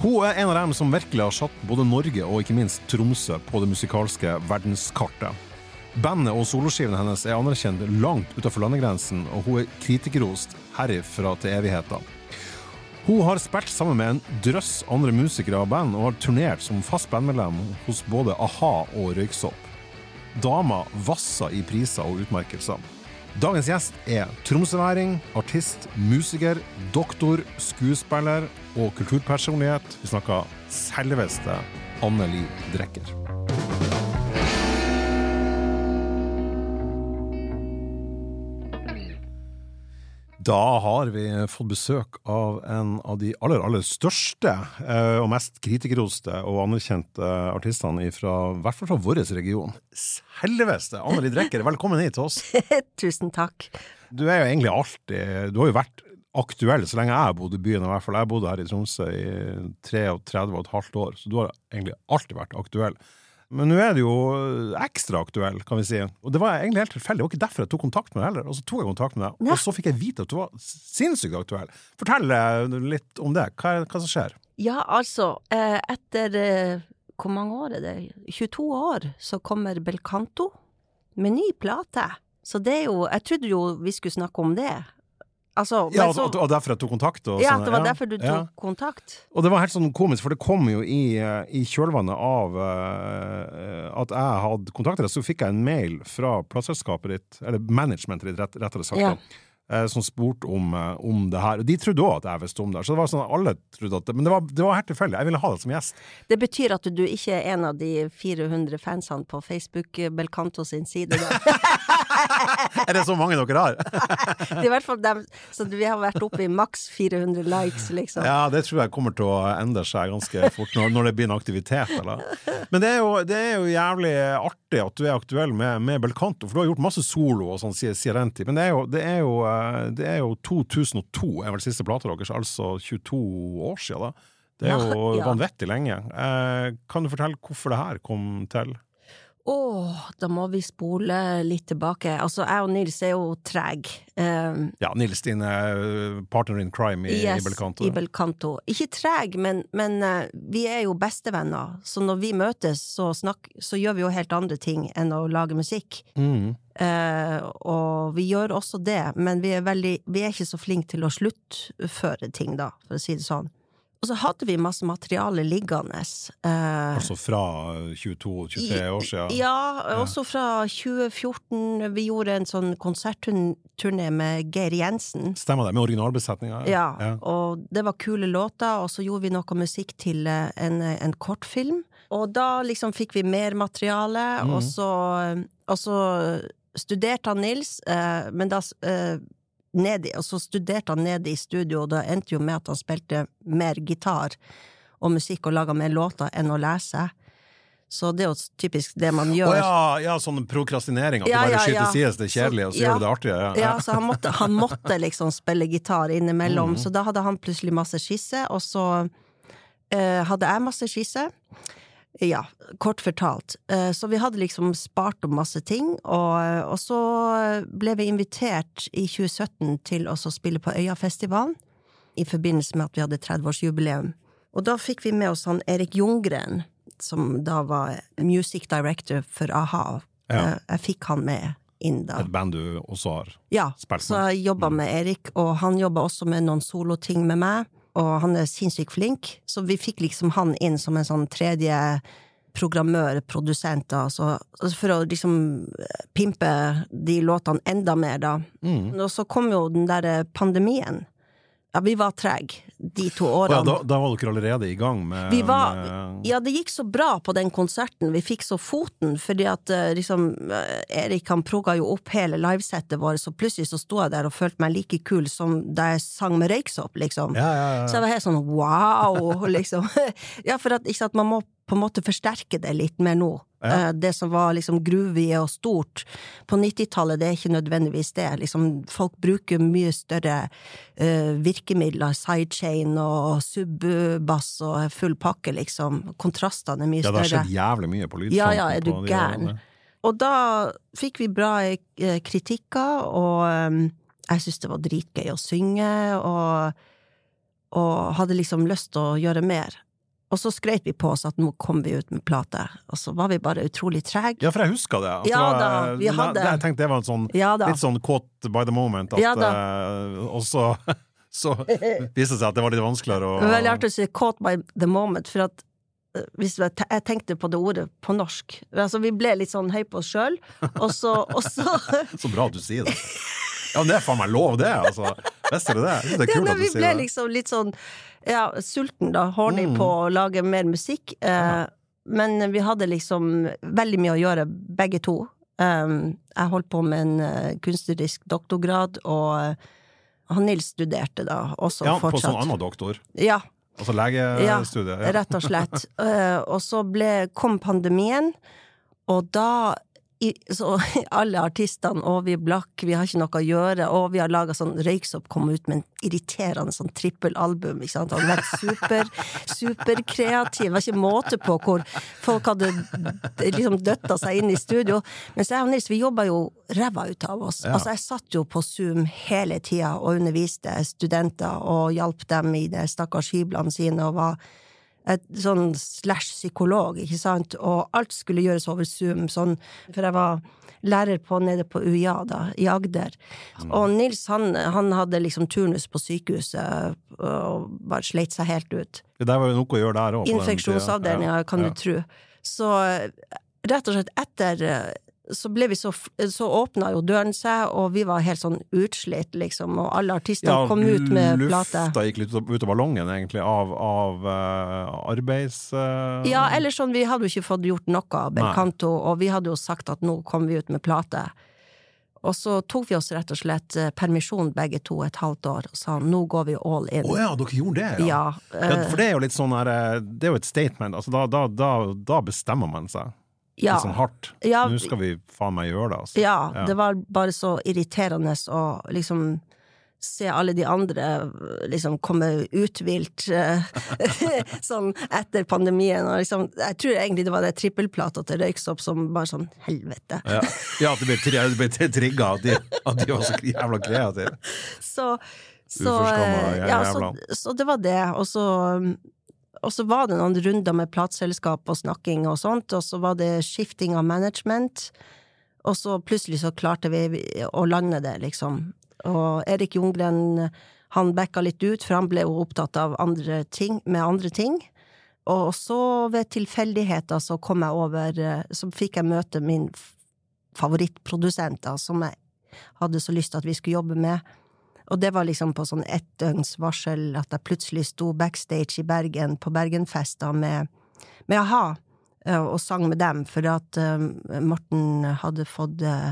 Hun er en av dem som virkelig har satt både Norge og ikke minst Tromsø på det musikalske verdenskartet. Bandet og soloskivene hennes er anerkjent langt utenfor landegrensen, og hun er kritikerrost herifra til evigheten. Hun har spilt sammen med en drøss andre musikere og band, og har turnert som fast bandmedlem hos både a-ha og Røyksopp. Dama vasser i priser og utmerkelser. Dagens gjest er tromsøværing, artist, musiker, doktor, skuespiller og kulturpersonlighet. Vi snakker selveste Anneli Drecker. Da har vi fått besøk av en av de aller, aller største eh, og mest kritikerroste og anerkjente artistene fra, i hvert fall fra vår region. Selveste Anneli Drekker, velkommen hit til oss. Tusen takk. Du er jo egentlig alltid Du har jo vært aktuell så lenge jeg har bodd i byen, i hvert fall. Jeg bodde her i Tromsø i 33 og et halvt år, så du har egentlig alltid vært aktuell. Men nå er det jo ekstra aktuell, kan vi si. Og det var egentlig helt tilfeldig. Det var ikke derfor jeg tok kontakt med deg heller. Og så tok jeg kontakt med deg, Ja. og så fikk jeg vite at du var sinnssykt aktuell. Fortell litt om det. Hva, er, hva som skjer? Ja, altså, eh, etter eh, hvor mange år er det? 22 år, så kommer Belcanto med ny plate. Så det er jo Jeg trodde jo vi skulle snakke om det. Altså, Ja, og, så, og, og derfor jeg tok kontakt? Og ja, sånn, det var derfor du tok ja. kontakt. Og det var helt sånn komisk, for det kom jo i, eh, i kjølvannet av uh, at jeg hadde kontakta deg, så fikk jeg en mail fra plateselskapet ditt, eller managementet ditt, rett, rettere sagt, Ja. da, eh, som spurte om, om det her. Og de trodde òg at jeg visste om det. Så det var sånn at alle trodde at det Men det var, det var helt tilfeldig. Jeg ville ha deg som gjest. Det betyr at du ikke er en av de 400 fansene på Facebook Belcanto sin side, da. Er det så mange dere har? Det er i hvert fall dem Så vi har vært oppe i maks 400 likes, liksom. Ja, det tror jeg kommer til å endre seg ganske fort når, når det blir en aktivitet. Eller? Men det er, jo, det er jo jævlig artig at du er aktuell med, med Belcanto, for du har gjort masse solo og sånn, sier sier tid Men det er, jo, det, er jo, eh, det er jo 2002 er vel siste plata deres, altså 22 år siden. da. Det er jo Ja, ja. vanvittig lenge. Eh, kan du fortelle hvorfor det her kom til? Åh, da må vi spole litt tilbake. Altså, jeg og Nils er jo treg. Um, Ja, Nils, din eh, partner in crime i, yes, i Belcanto. Ikke treg, men, men uh, vi er jo bestevenner, så når vi møtes, så, snakk, så gjør vi jo helt andre ting enn å lage musikk. Mm. Uh, og vi gjør også det, men vi er, veldig, vi er ikke så flinke til å sluttføre ting, da, for å si det sånn. Og så hadde vi masse materiale liggende. eh, fra 22-23 år siden. Ja, også fra 2014. Vi gjorde en sånn konsertturné med Geir Jensen. Stemmer det, med originalbesetninga? Ja, og det var kule låter, og så gjorde vi noe musikk til eh, en, en kortfilm. Og da liksom fikk vi mer materiale, mm. og, så, og så studerte han Nils, eh, men da eh, ned, Og så studerte han nede i studio, og det endte jo med at han spilte mer gitar og musikk og laga mer låter enn å lese. Så det er jo typisk det man Å gjør. ja, ja, sånn prokrastinering, at Ja, du bare skyter ja. ja. sides det kjedelige, og så gjør du det artige. Ja. Ja, så han måtte, han måtte liksom spille gitar innimellom, Mhm. så da hadde han plutselig masse skisser, og så uh, hadde jeg masse skisser. Ja, kort fortalt. Eh, så vi hadde liksom spart om masse ting, og, og så ble vi invitert i 2017 til å spille på Øyafestivalen, i forbindelse med at vi hadde 30-årsjubileum. Og da fikk vi med oss han Erik Ljunggren, som da var music director for a-ha. Ja. Eh, Jeg fikk han med inn da. Et band du også har. Ja, Spilt så jeg jobba med Erik, og han jobba også med noen soloting med meg, og han er sinnssykt flink, så vi fikk liksom han inn som en sånn tredje programmør, produsent, da, så, så for å liksom eh, pimpe de låtene enda mer, da. Mm. Og så kom jo den derre pandemien. Ja, vi var trege de to årene. årene. ja, da, da var dere allerede i gang med, Vi var- med Ja, det gikk så bra på den konserten. Vi fikk så foten, fordi at eh, liksom eh, Erik han progga jo opp hele livesettet vårt, så plutselig så sto jeg der og følte meg like kul som da jeg sang med Røyksopp, liksom. ja, ja, ja. Så jeg var helt sånn wow, liksom. ja, for at ikke sant, man må på en måte forsterke det litt mer nå. Ja. Eh, Det som var liksom groovy og stort på 90-tallet, det er ikke nødvendigvis det. Liksom, folk bruker mye større uh, virkemidler, sidechain og subbass og full pakke, liksom. Kontrastene er mye større. ja, det har skjedd jævlig mye på lydfronten. Ja, ja, er du gæren? Og da fikk vi bra eh, kritikker, og um, jeg syntes det var dritgøy å synge, og, og hadde liksom lyst til å gjøre mer. Og så skrøt vi på oss at nå kom vi ut med plate, og så var vi bare utrolig trege. Ja, for jeg husker det. Altså, Ja da, vi hadde- jeg, tenkte det var en sånn Ja litt sånn caught by the moment. At, Ja eh, og så, så viste det seg at det var litt vanskeligere å var veldig artig å si 'caught by the moment', for at eh, hvis jeg tenkte på det ordet på norsk Altså, vi ble litt sånn høy på oss sjøl, og så, og så Så bra at du sier det. Ja, men det er faen meg lov, det! Altså. Visste du det? Det er ja, kult ja, at du Vi sier ble det. liksom litt sånn ja, sulten, da. Horny Mm. på å lage mer musikk. Eh, men vi hadde liksom veldig mye å gjøre, begge to. Um, jeg holdt på med en uh, kunstnerisk doktorgrad, og uh, han Nils studerte da også Ja, på sånn annen doktor. Ja, Altså legestudiet. Ja. rett og slett. uh, og så ble, kom pandemien, og da i, så alle artistene, og vi er blakk, vi har ikke noe å gjøre, og vi har laga sånn Røyksopp kom ut med en irriterende sånn trippelalbum, ikke sant. Han vært super, superkreativ. Det var ikke måte på hvor folk hadde liksom døtta seg inn i studio. Mens jeg og Nils, vi jobba jo ræva ut av oss. Ja. Altså, jeg satt jo på Zoom hele tida og underviste studenter og hjalp dem i de stakkars hyblene sine og var et sånn slash psykolog, ikke sant, og alt skulle gjøres over Zoom, sånn, for jeg var lærer på nede på UiA, da, i Agder. Og Nils, han, han hadde liksom turnus på sykehuset, og bare sleit seg helt ut. Det der var jo noe å gjøre der òg. Infeksjonsavdelinga, kan du tro. Så rett og slett etter så ble vi så, så åpna jo døren seg, og vi var helt sånn utslitt, liksom, og alle artistene Ja, kom ut med plate. lufta gikk litt ut av- ballongen, egentlig, av, av uh, arbeids... Uh... Ja, eller sånn, vi hadde jo ikke fått gjort noe av Belcanto, og vi hadde jo sagt at nå kom vi ut med plate. Og så tok vi oss rett og slett eh, permisjon begge to et halvt år, og sa nå går vi all in. Å ja, dere gjorde det, ja. Ja, for det er jo litt sånn her Det er jo et statement. Altså, da, da, da, da bestemmer man seg. Ja, Litt sånn hardt. Ja. Nå skal vi faen meg gjøre det, altså. ja, Ja. det var bare så irriterende å liksom se alle de andre liksom komme uthvilt eh, sånn etter pandemien. Og liksom, jeg tror egentlig det var det trippelplata til Røyksopp som bare sånn helvete. Ja, ja at det ble, tri- ble trigga at at de var så jævla kreative. Så, så, eh, ja, så, så det var det. Og så, og så var det noen runder med plateselskap og snakking og sånt, og så var det skifting av management. Og så plutselig så klarte vi å lande det, liksom. Og Erik Ljunggren, han backa litt ut, for han ble jo opptatt av andre ting, med andre ting. Og så ved tilfeldigheter så kom jeg over Så fikk jeg møte min favorittprodusent, som jeg hadde så lyst til at vi skulle jobbe med. Og det var liksom på sånn ett døgns varsel at jeg plutselig sto backstage i Bergen, på Bergenfesta, med, med a-ha, eh, og sang med dem, for at eh, Morten hadde fått eh,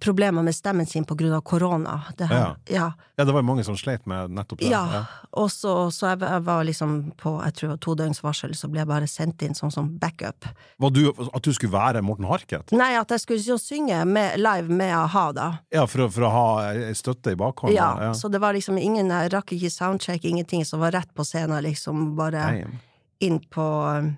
problemer med stemmen sin av korona. Det ja. ja. Ja, det var jo mange som sleit med nettopp det. Ja, og så, så jeg, jeg var liksom på jeg tror to døgns varsel, så ble jeg bare sendt inn sånn som backup. Var du, at du skulle være Morten Harket? Nei, at jeg skulle synge med, live med a-ha, da. Ja, for, for å ha støtte i bakhånden? Ja, så det var liksom ingen Jeg rakk ikke soundcheck, ingenting, som var rett på scenen, liksom. Bare Damn. inn på um,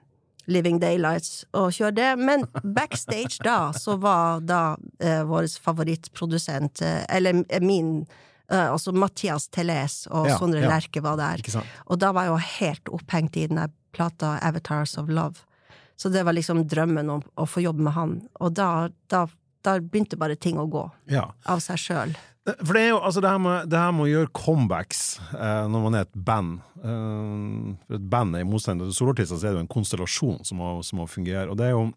Living Daylights og kjøre det. Men backstage da, så var da eh, vår favorittprodusent, eh, eller eh, min eh, Altså Mathias Teles og Ja, Sondre ja. Lerche var der. Og da var jeg jo helt opphengt i den der plata Avatars of Love. Så det var liksom drømmen om å få jobbe med han. Og da, da, da begynte bare ting å gå Ja. av seg sjøl. For det er jo altså det her med, det her med å gjøre comebacks eh, når man er et band eh, For et band er i motsetning til soloartister, så er det jo en konstellasjon som må, som må fungere. Og det er jo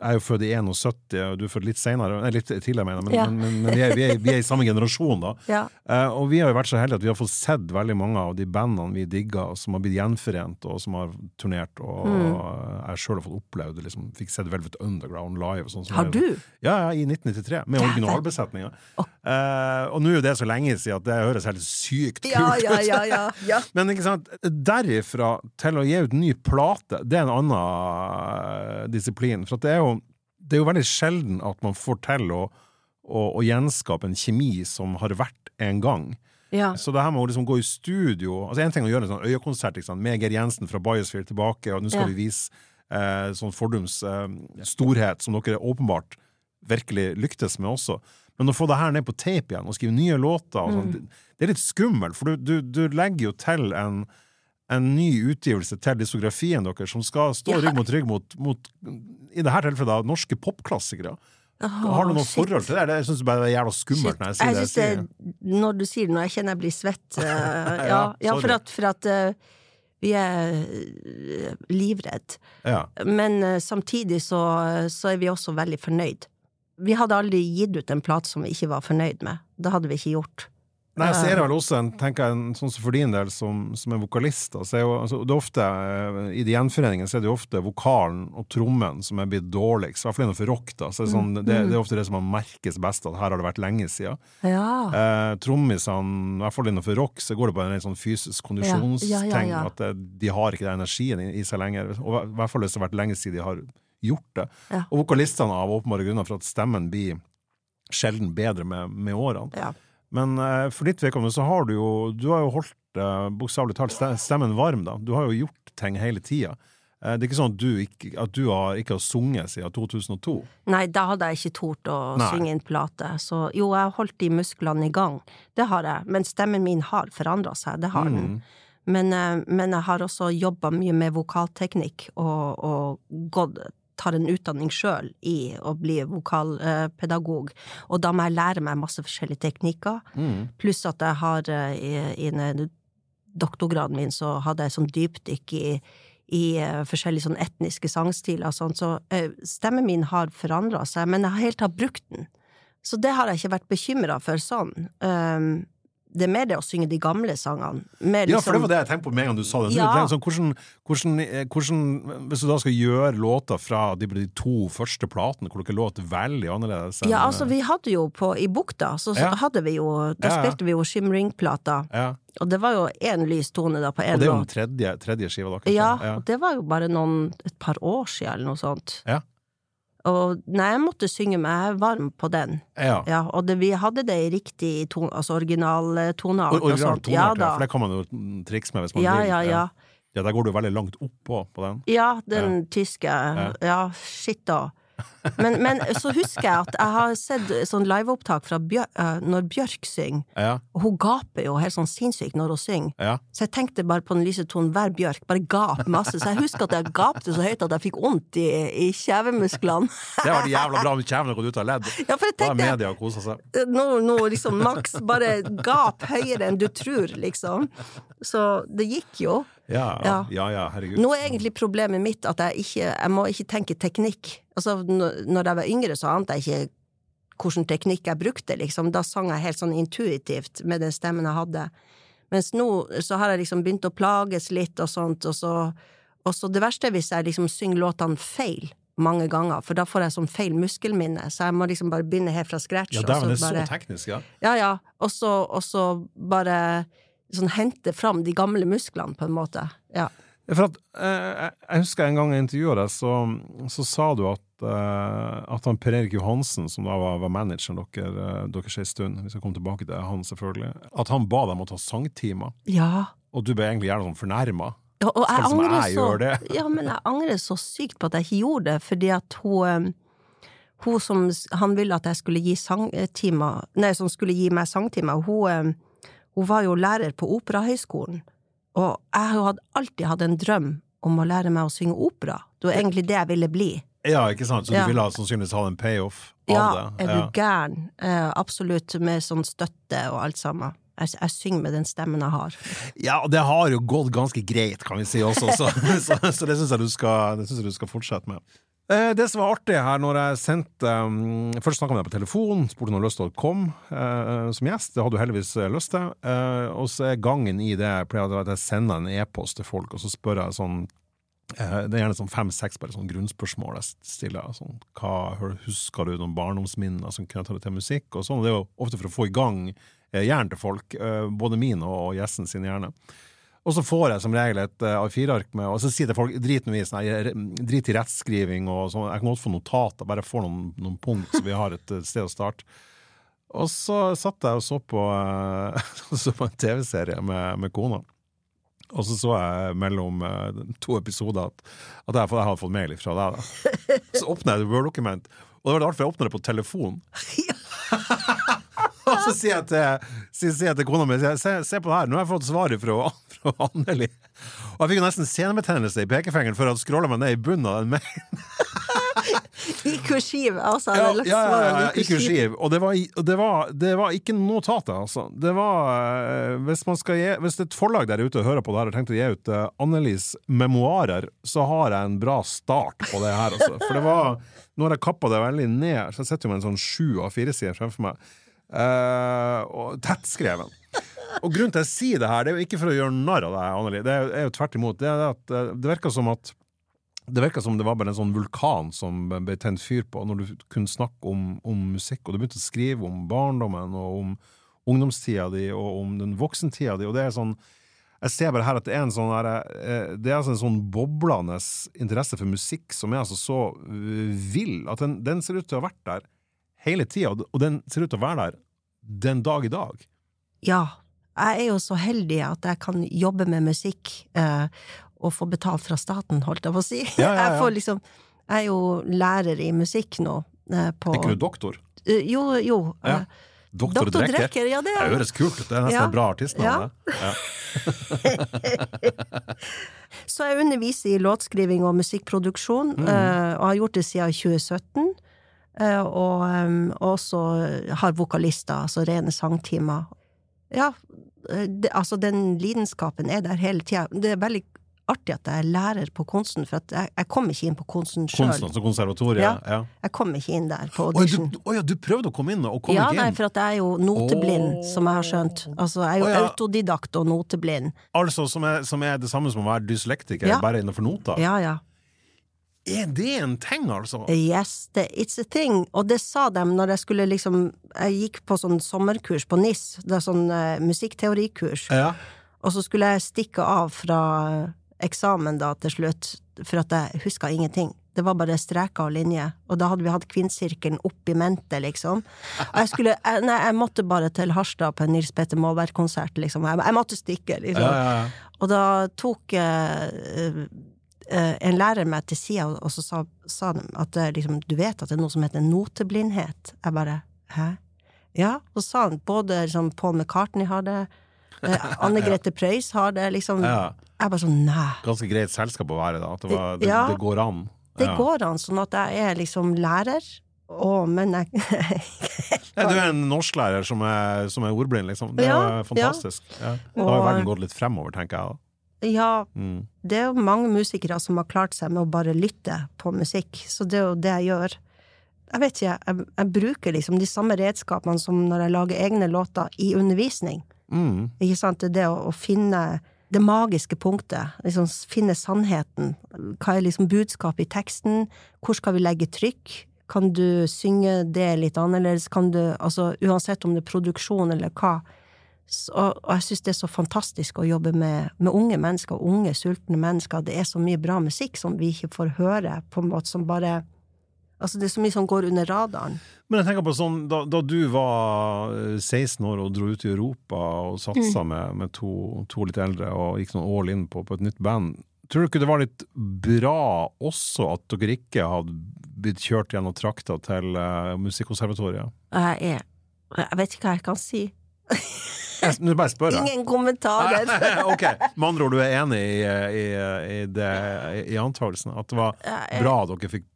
jeg er jo født i 71, og du er født litt senere, nei, litt tidligere, mener men, Ja. men, men, vi, er, vi, er, vi er i samme generasjon, da. Ja. Uh, og vi har jo vært så heldige at vi har fått sett veldig mange av de bandene vi digga, som har blitt gjenforent, og som har turnert. Og Mm. jeg sjøl har fått opplevd det, liksom, fikk sett Velvet Underground live. Og sånn, som Har du? Ja, ja, i 1993, med originalbesetninga. Uh, og nå er jo det så lenge siden at det høres helt sykt kult Ja, ja, ut. ja, ja, ja. Men ikke sant, derifra til å gi ut ny plate, det er en annen eh, disiplin. For at det er jo det er jo veldig sjelden at man får til å, å, å gjenskape en kjemi som har vært en gang. ja. Så det her med å liksom gå i studio altså En ting å gjøre en sånn øyekonsert sant, med Geir Jensen fra Biosphere tilbake, og nå skal Ja. vi vise eh, sånn fordums eh, storhet som dere åpenbart virkelig lyktes med også. Men å få det her ned på tape igjen og skrive nye låter og sånn, Mm. det, det er litt skummelt, for du, du, du legger jo til en en ny utgivelse til diskografien deres, som skal stå Ja. rygg mot rygg mot, mot i dette tilfellet da, norske popklassikere. Har du noe shit. forhold til det? eller? Jeg syns bare det er jævla skummelt når jeg sier det. synes Jeg det, når du sier det nå, jeg kjenner jeg blir svett. Uh, ja, ja, for at, for at uh, vi er uh, livredd. Ja. Men uh, samtidig så, så er vi også veldig fornøyd. Vi hadde aldri gitt ut en plate som vi ikke var fornøyd med. Det hadde vi ikke gjort. Nei, jeg ser vel også en, tenker jeg, en sånn som for din del, som, som er vokalist. så er jo, altså, det er ofte, eh, I de gjenforeningene så er det jo ofte vokalen og trommen som er blitt dårligst. I hvert fall innenfor rock. da, så er det, sånn, det, det er ofte det som man merkes best, at her har det vært lenge siden. Ja. Eh, Trommisene, i hvert fall innenfor rock, så går det på en sånn fysisk kondisjonsting. Ja. At det, de har ikke den energien i, i seg lenger. Og I hvert fall hvis det har vært lenge siden de har gjort det. Ja. Og vokalistene av åpenbare grunner for at stemmen blir sjelden bedre med, med årene. ja. Men eh, for ditt vedkommende så har du jo Du har jo holdt uh, bokstavelig talt stemmen varm, da. Du har jo gjort ting hele tida. Eh, det er ikke sånn at du ikke, at du har, ikke har sunget siden 2002. Nei, da hadde jeg ikke tort å Nei. synge inn plate. Så jo, jeg har holdt de musklene i gang. Det har jeg. Men stemmen min har forandra seg. Det har den. Mm. Men, eh, men jeg har også jobba mye med vokalteknikk og, og gått tar en utdanning sjøl i å bli vokalpedagog. Og da må jeg lære meg masse forskjellige teknikker. Mm. Pluss at jeg har eh, i, i doktorgraden min så hadde jeg sånn dypdykk i, i eh, forskjellige sånn etniske sangstiler og sånn, så eh, stemmen min har forandra seg, men jeg har helt tatt brukt den. Så det har jeg ikke vært bekymra for sånn. Um, det er mer det å synge de gamle sangene. Mer Ja, for det liksom- var det jeg tenkte på med en gang du sa det. Ja. Det Sånn, hvordan, hvordan, eh, hvordan, hvis du da skal gjøre låter fra de, de to første platene, hvor dere låter veldig annerledes enn Ja, altså, vi hadde jo på I Bukta, så Ja. hadde vi jo Da Ja, spilte vi jo Shimring-plata, ja. og det var jo én lys tone da på Og det er jo den tredje, tredje skiva deres. Ja, ja. og det var jo bare noen et par år siden, eller noe sånt. Ja. Og nei, jeg måtte synge meg varm på den. ja. Ja, og det, vi hadde det i riktig ton, altså originaltoneart Or Original. Ja ja, for det kan man jo trikse med hvis man Ja, vil. ja, ja. Ja, der går du veldig langt oppå på den. Ja, den tyske. Ja, shit da. Men, men så husker jeg at jeg har sett sånn liveopptak fra Bjør, eh, når Bjørk synger, Ja, og hun gaper jo helt sånn sinnssykt når hun synger. ja. Så jeg tenkte bare på den lyse tonen, hver Bjørk, bare gap masse. Så jeg husker at jeg gapte så høyt at jeg fikk vondt i, i kjevemusklene. Det var jævla bra om kjevene gått ut av ledd. Ja, for jeg Da er media og koser seg. nå, nå liksom maks bare gap høyere enn du tror, liksom. Så det gikk jo. Ja, Ja. ja, ja, herregud. Nå er egentlig problemet mitt at jeg ikke Jeg må ikke tenke teknikk. Altså, når jeg var yngre, så ante jeg ikke hvilken teknikk jeg brukte, liksom. Da sang jeg helt sånn intuitivt med den stemmen jeg hadde. Mens nå så har jeg liksom begynt å plages litt og sånt, og så Og så det verste er hvis jeg liksom synger låtene feil mange ganger, for da får jeg sånn feil muskelminne, så jeg må liksom bare begynne helt fra scratch. Ja, det er bare- så teknisk, ja. ja, ja. Og så, og så bare sånn hente fram de gamle musklene, på en måte. Ja. For at, eh, jeg- husker en gang jeg intervjua deg, så, så sa du at, eh, at han Per Erik Johansen, som da var, var manageren dere, eh, deres en stund, vi skal komme tilbake til han selvfølgelig, at han ba deg om å ta sangtimer, ja. og du ble egentlig gjerne sånn fornærma. Ja, og jeg liksom angrer jeg så, det? Ja, men jeg angrer så sykt på at jeg ikke gjorde det, fordi at hun eh, Hun som Han ville at jeg skulle gi sangtimer Nei, som skulle gi meg sangtimer, hun, eh, hun var jo lærer på Operahøgskolen, og jeg hadde alltid hatt en drøm om å lære meg å synge opera. Det var egentlig det jeg ville bli. Ja, ikke sant? Så Ja. du ville ha- sannsynligvis ha en payoff av Ja, det? er du gæren? Eh, absolutt, med sånn støtte og alt sammen. Jeg, jeg synger med den stemmen jeg har. Ja, og det har jo gått ganske greit, kan vi si også, så, så, så det syns jeg, jeg du skal fortsette med. Eh, Det som var artig her, når jeg sendte um, Først snakka med deg på telefon, spurte om du hadde lyst til å komme uh, som gjest. Det hadde du heldigvis eh, lyst til. Uh, og så er gangen i det pleier at jeg sender en e-post til folk, og så spør jeg sånn uh, Det er gjerne sånn fem-seks bare sånn grunnspørsmål jeg stiller. Sånn, hva Husker du noen barndomsminner som kunne ta deg til musikk? Og sånn. og Det er jo ofte for å få i gang hjernen til folk, både min og gjesten sin hjerne. Og så får jeg som regel et uh, A4-ark med, og så sier det folk drit sånn, drit i rettskriving og sånn, jeg kan godt få notater, bare få noen, noen punkt så vi har et eh, sted å starte. Og så satt jeg og så på, eh, så på en TV-serie med, med kona. Og så så jeg mellom eh, to episoder at, at jeg, jeg hadde fått mail fra deg. Så åpna jeg et Word-dokument, og det var rart, for jeg åpna det på telefon. Og så sier jeg til, sier, sier jeg til kona mi se, se på det her, nå har jeg fått svaret fra, fra Anneli. Og jeg fikk jo nesten senebetennelse i pekefingeren for å scrolle meg ned i bunnen av den mailen. I kursiv. Altså, Ja, ja, ja, ja, i kursiv. Og det var, det var, det var ikke notatet, altså. Det var eh, hvis, gi, hvis et forlag der ute hører på det her og tenkte å gi ut uh, Annelies memoarer, så har jeg en bra start på det her, altså. For det var Nå har jeg kappa det veldig ned, så jeg sitter jo med en sånn sju av fire sider fremfor meg. Eh, og tettskreven. Og grunnen til at jeg sier det her, det er jo ikke for å gjøre narr av deg, Anneli. Det er, jo tvert imot. Det, at, eh, det virker som at det virka som det var bare en sånn vulkan som ble tent fyr på når du kunne snakke om, om musikk, og du begynte å skrive om barndommen og om ungdomstida di og om den voksentida di, og det er sånn Jeg ser bare her at det er en sånn der, eh, Det er altså en sånn boblende interesse for musikk som er altså så vill at den, den ser ut til å ha vært der hele tida, og den ser ut til å være der den dag i dag. Ja. Jeg er jo så heldig at jeg kan jobbe med musikk eh, og få betalt fra staten, holdt jeg på å si. Ja, ja. Jeg får liksom Jeg er jo lærer i musikk nå. Eh, på, Er ikke du doktor? Uh, Jo, jo. Ja. eh, Doktor, Doktor Drekker? Drekker, ja, det Det er høres kult ut. Det er nesten Ja. et bra artistnavn. Ja. Ja. Så jeg underviser i låtskriving og musikkproduksjon, Mm. eh, og har gjort det siden 2017. eh, Og også har vokalister, altså rene sangtimer. Ja, eh, det, altså den lidenskapen er der hele tida. Det er veldig artig at jeg er lærer på Konsten, for jeg, jeg kom ikke inn på Konsten sjøl. Konservatoriet? Ja. Ja. Jeg kom ikke inn der på audition. du, å ja, du prøvde å komme inn, og kom Ja, ikke nei, for jeg er jo noteblind, oh. som jeg har skjønt. Altså, jeg er jo oh, ja. autodidakt og noteblind. Altså, som er, som er det samme som å være dyslektiker, Ja. bare innenfor noter? Ja, ja. Er det en ting, altså? Yes, det, it's a thing. Og det sa de når jeg skulle liksom Jeg gikk på sånn sommerkurs på NIS, det er sånn uh, musikkteorikurs, Ja. og så skulle jeg stikke av fra eh, eksamen da til slutt, for at jeg huska ingenting. Det var bare streker og linjer, og da hadde vi hatt kvinnsirkelen opp i mente, liksom. Og jeg skulle jeg, Nei, jeg måtte bare til Harstad på en Nils Petter Molberg-konsert, liksom. Jeg, jeg måtte stikke, liksom. Ja, ja, ja. Og da tok eh, en lærer meg til sida, og så sa, sa de at det, liksom, du vet at det er noe som heter noteblindhet. Jeg bare hæ? Ja, og sa han både liksom, Paul McCartney har det, eh, Anne Grete Preus har det, liksom. Ja. Jeg bare sånn nei. Ganske greit selskap å være, da. Det, var, det, Ja. det går an. Det går an, sånn at jeg er liksom lærer, Å, men jeg Ja, du er en norsklærer som er, som er ordblind, liksom. Det er Ja, fantastisk. Ja. Da har verden gått litt fremover, tenker jeg. da. Ja, Mm. det er jo mange musikere som har klart seg med å bare lytte på musikk, så det er jo det jeg gjør. Jeg vet ikke, jeg, jeg bruker liksom de samme redskapene som når jeg lager egne låter i undervisning. Mm. Ikke sant? Det det å, å finne det magiske punktet, liksom finne sannheten. Hva er liksom budskapet i teksten? Hvor skal vi legge trykk? Kan du synge det litt annerledes? Kan du, altså uansett om det er produksjon eller hva. Så, og jeg syns det er så fantastisk å jobbe med, med unge mennesker, unge, sultne mennesker. Det er så mye bra musikk som vi ikke får høre, på en måte som bare Altså, det er så mye som går under radaren. Men jeg tenker på sånn, da, da du var eh, 16 år og dro ut i Europa og Mm. satsa med, med to, to litt eldre og gikk sånn all in på, på et nytt band, tror du ikke det var litt bra også at dere ikke hadde blitt kjørt gjennom trakta til uh, Musikkonservatoriet? Jeg er Jeg vet ikke hva jeg kan si. Jeg- bare spør jeg. Ingen kommentarer. ok, Med andre ord, du er enig i, i, i, det, i antakelsen? At det var bra at dere fikk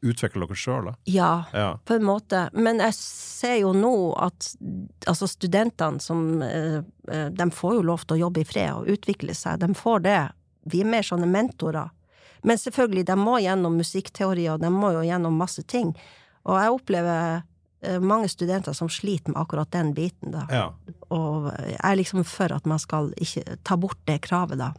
utvikle dere sjøl? Ja, Ja. på en måte. Men jeg ser jo nå at altså studentene som eh, eh, De får jo lov til å jobbe i fred og utvikle seg. De får det. Vi er mer sånne mentorer. Men selvfølgelig, de må gjennom musikkteorier, og de må jo gjennom masse ting. Og jeg opplever mange studenter som sliter med akkurat den biten, da. ja. Og jeg er liksom for at man skal ikke ta bort det kravet, da.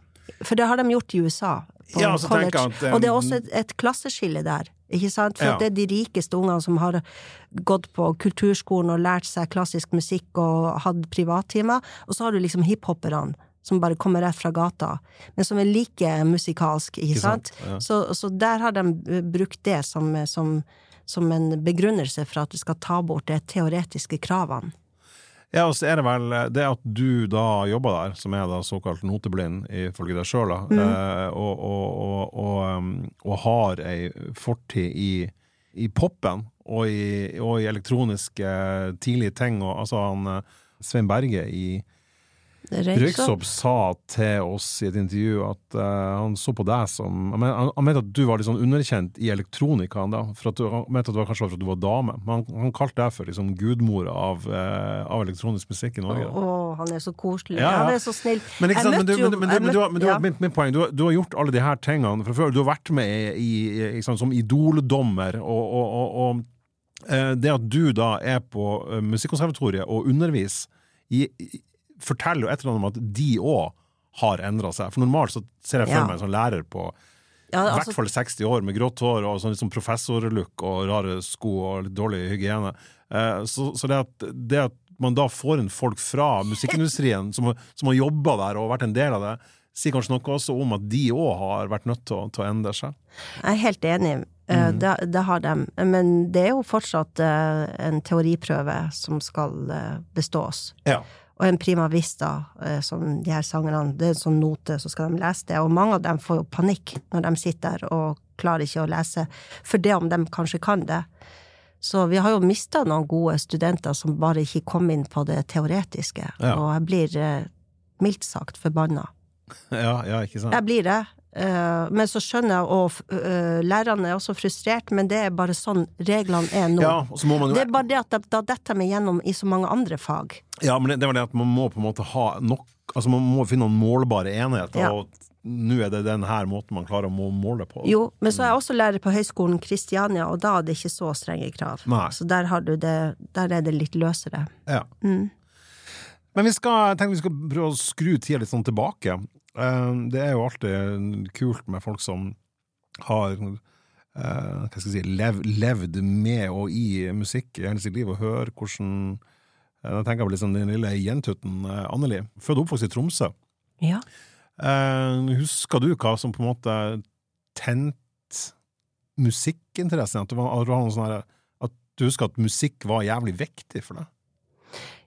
For det har de gjort i USA. På Ja, så tenker jeg college. at, um... og det er også et, et klasseskille der. Ikke sant? For Ja. det er de rikeste ungene som har gått på kulturskolen og lært seg klassisk musikk og hatt privattimer, og så har du liksom hiphopperne som bare kommer rett fra gata, men som er like musikalsk, ikke, Ikke sant? sant? Ja. Så, så der har de brukt det som, som, som en begrunnelse for at du skal ta bort de teoretiske kravene. Ja, og så er det vel det at du da jobber der, som er da såkalt noteblind, ifølge deg sjøl, Mm. eh, og, og, og, og, um, og har ei fortid i, i popen, og i, og i elektroniske tidlige ting. Og, altså han eh, Svein Berge i Røyksopp. Sa til oss i et intervju at uh, han så på deg som Han, han, mente at du var litt sånn underkjent i elektronikaen, da. For at du, han mente at det var kanskje for at du var dame. Men han, han kalte deg for liksom gudmora av, uh, av elektronisk musikk i Norge. Å, han er så koselig. Ja, ja. Han er så snill. Men, ikke sant, men, du, men, men, men, du, men du, mitt poeng, du, har- gjort alle de her tingene fra før. Du har vært med i, i, sant, som idoldommer, og, og, og, og eh, det at du da er på Musikkonservatoriet og underviser, i, forteller jo et eller annet om at de òg har endra seg. For normalt så ser jeg for Ja. meg en sånn lærer på Ja, i hvert altså, fall 60 år med grått hår og sånn liksom professorlook og rare sko og litt dårlig hygiene. Eh, så, så det, at, det at man da får inn folk fra musikkindustrien som, som har jobba der og vært en del av det, sier kanskje noe også om at de òg har vært nødt til å, til å endre seg. jeg er helt enig. Eh, Mm. Det, det har de. Men det er jo fortsatt eh, en teoriprøve som skal eh, bestås. Ja. Og en prima vista, eh, som de her sangerne, det er en sånn note, så skal de lese det. Og mange av dem får jo panikk når de sitter der og klarer ikke å lese, for det om de kanskje kan det. Så vi har jo mista noen gode studenter som bare ikke kom inn på det teoretiske. Ja. Og jeg blir eh, mildt sagt forbanna. Ja, ja, ikke sant? Jeg blir det. Eh, men så skjønner jeg, og eh, lærerne er også frustrert, men det er bare sånn reglene er nå. Ja, jo Det er bare det at da- da detter vi gjennom i så mange andre fag. Ja, men det, det var det at man må på en måte ha nok Altså man må finne noen målbare enheter, Ja. og nå er det den her måten man klarer å måle på. Jo, men så er jeg også lærer på Høgskolen Kristiania, og da er det ikke så strenge krav. Nei. Så der, har du det, der er det litt løsere. Ja. Mm. Men vi skal, jeg tenker vi skal prøve å skru tida litt sånn tilbake. Eh, Det er jo alltid kult med folk som har eh, hva skal jeg si, lev, levd med og i musikk i hele sitt liv, og høre hvordan eh, Jeg tenker på liksom den lille jentutten eh, Anneli, født og oppvokst i Tromsø. Ja. Eh, husker du hva som på en måte tent musikkinteressen? At du, var, sånn at du husker at musikk var jævlig viktig for deg?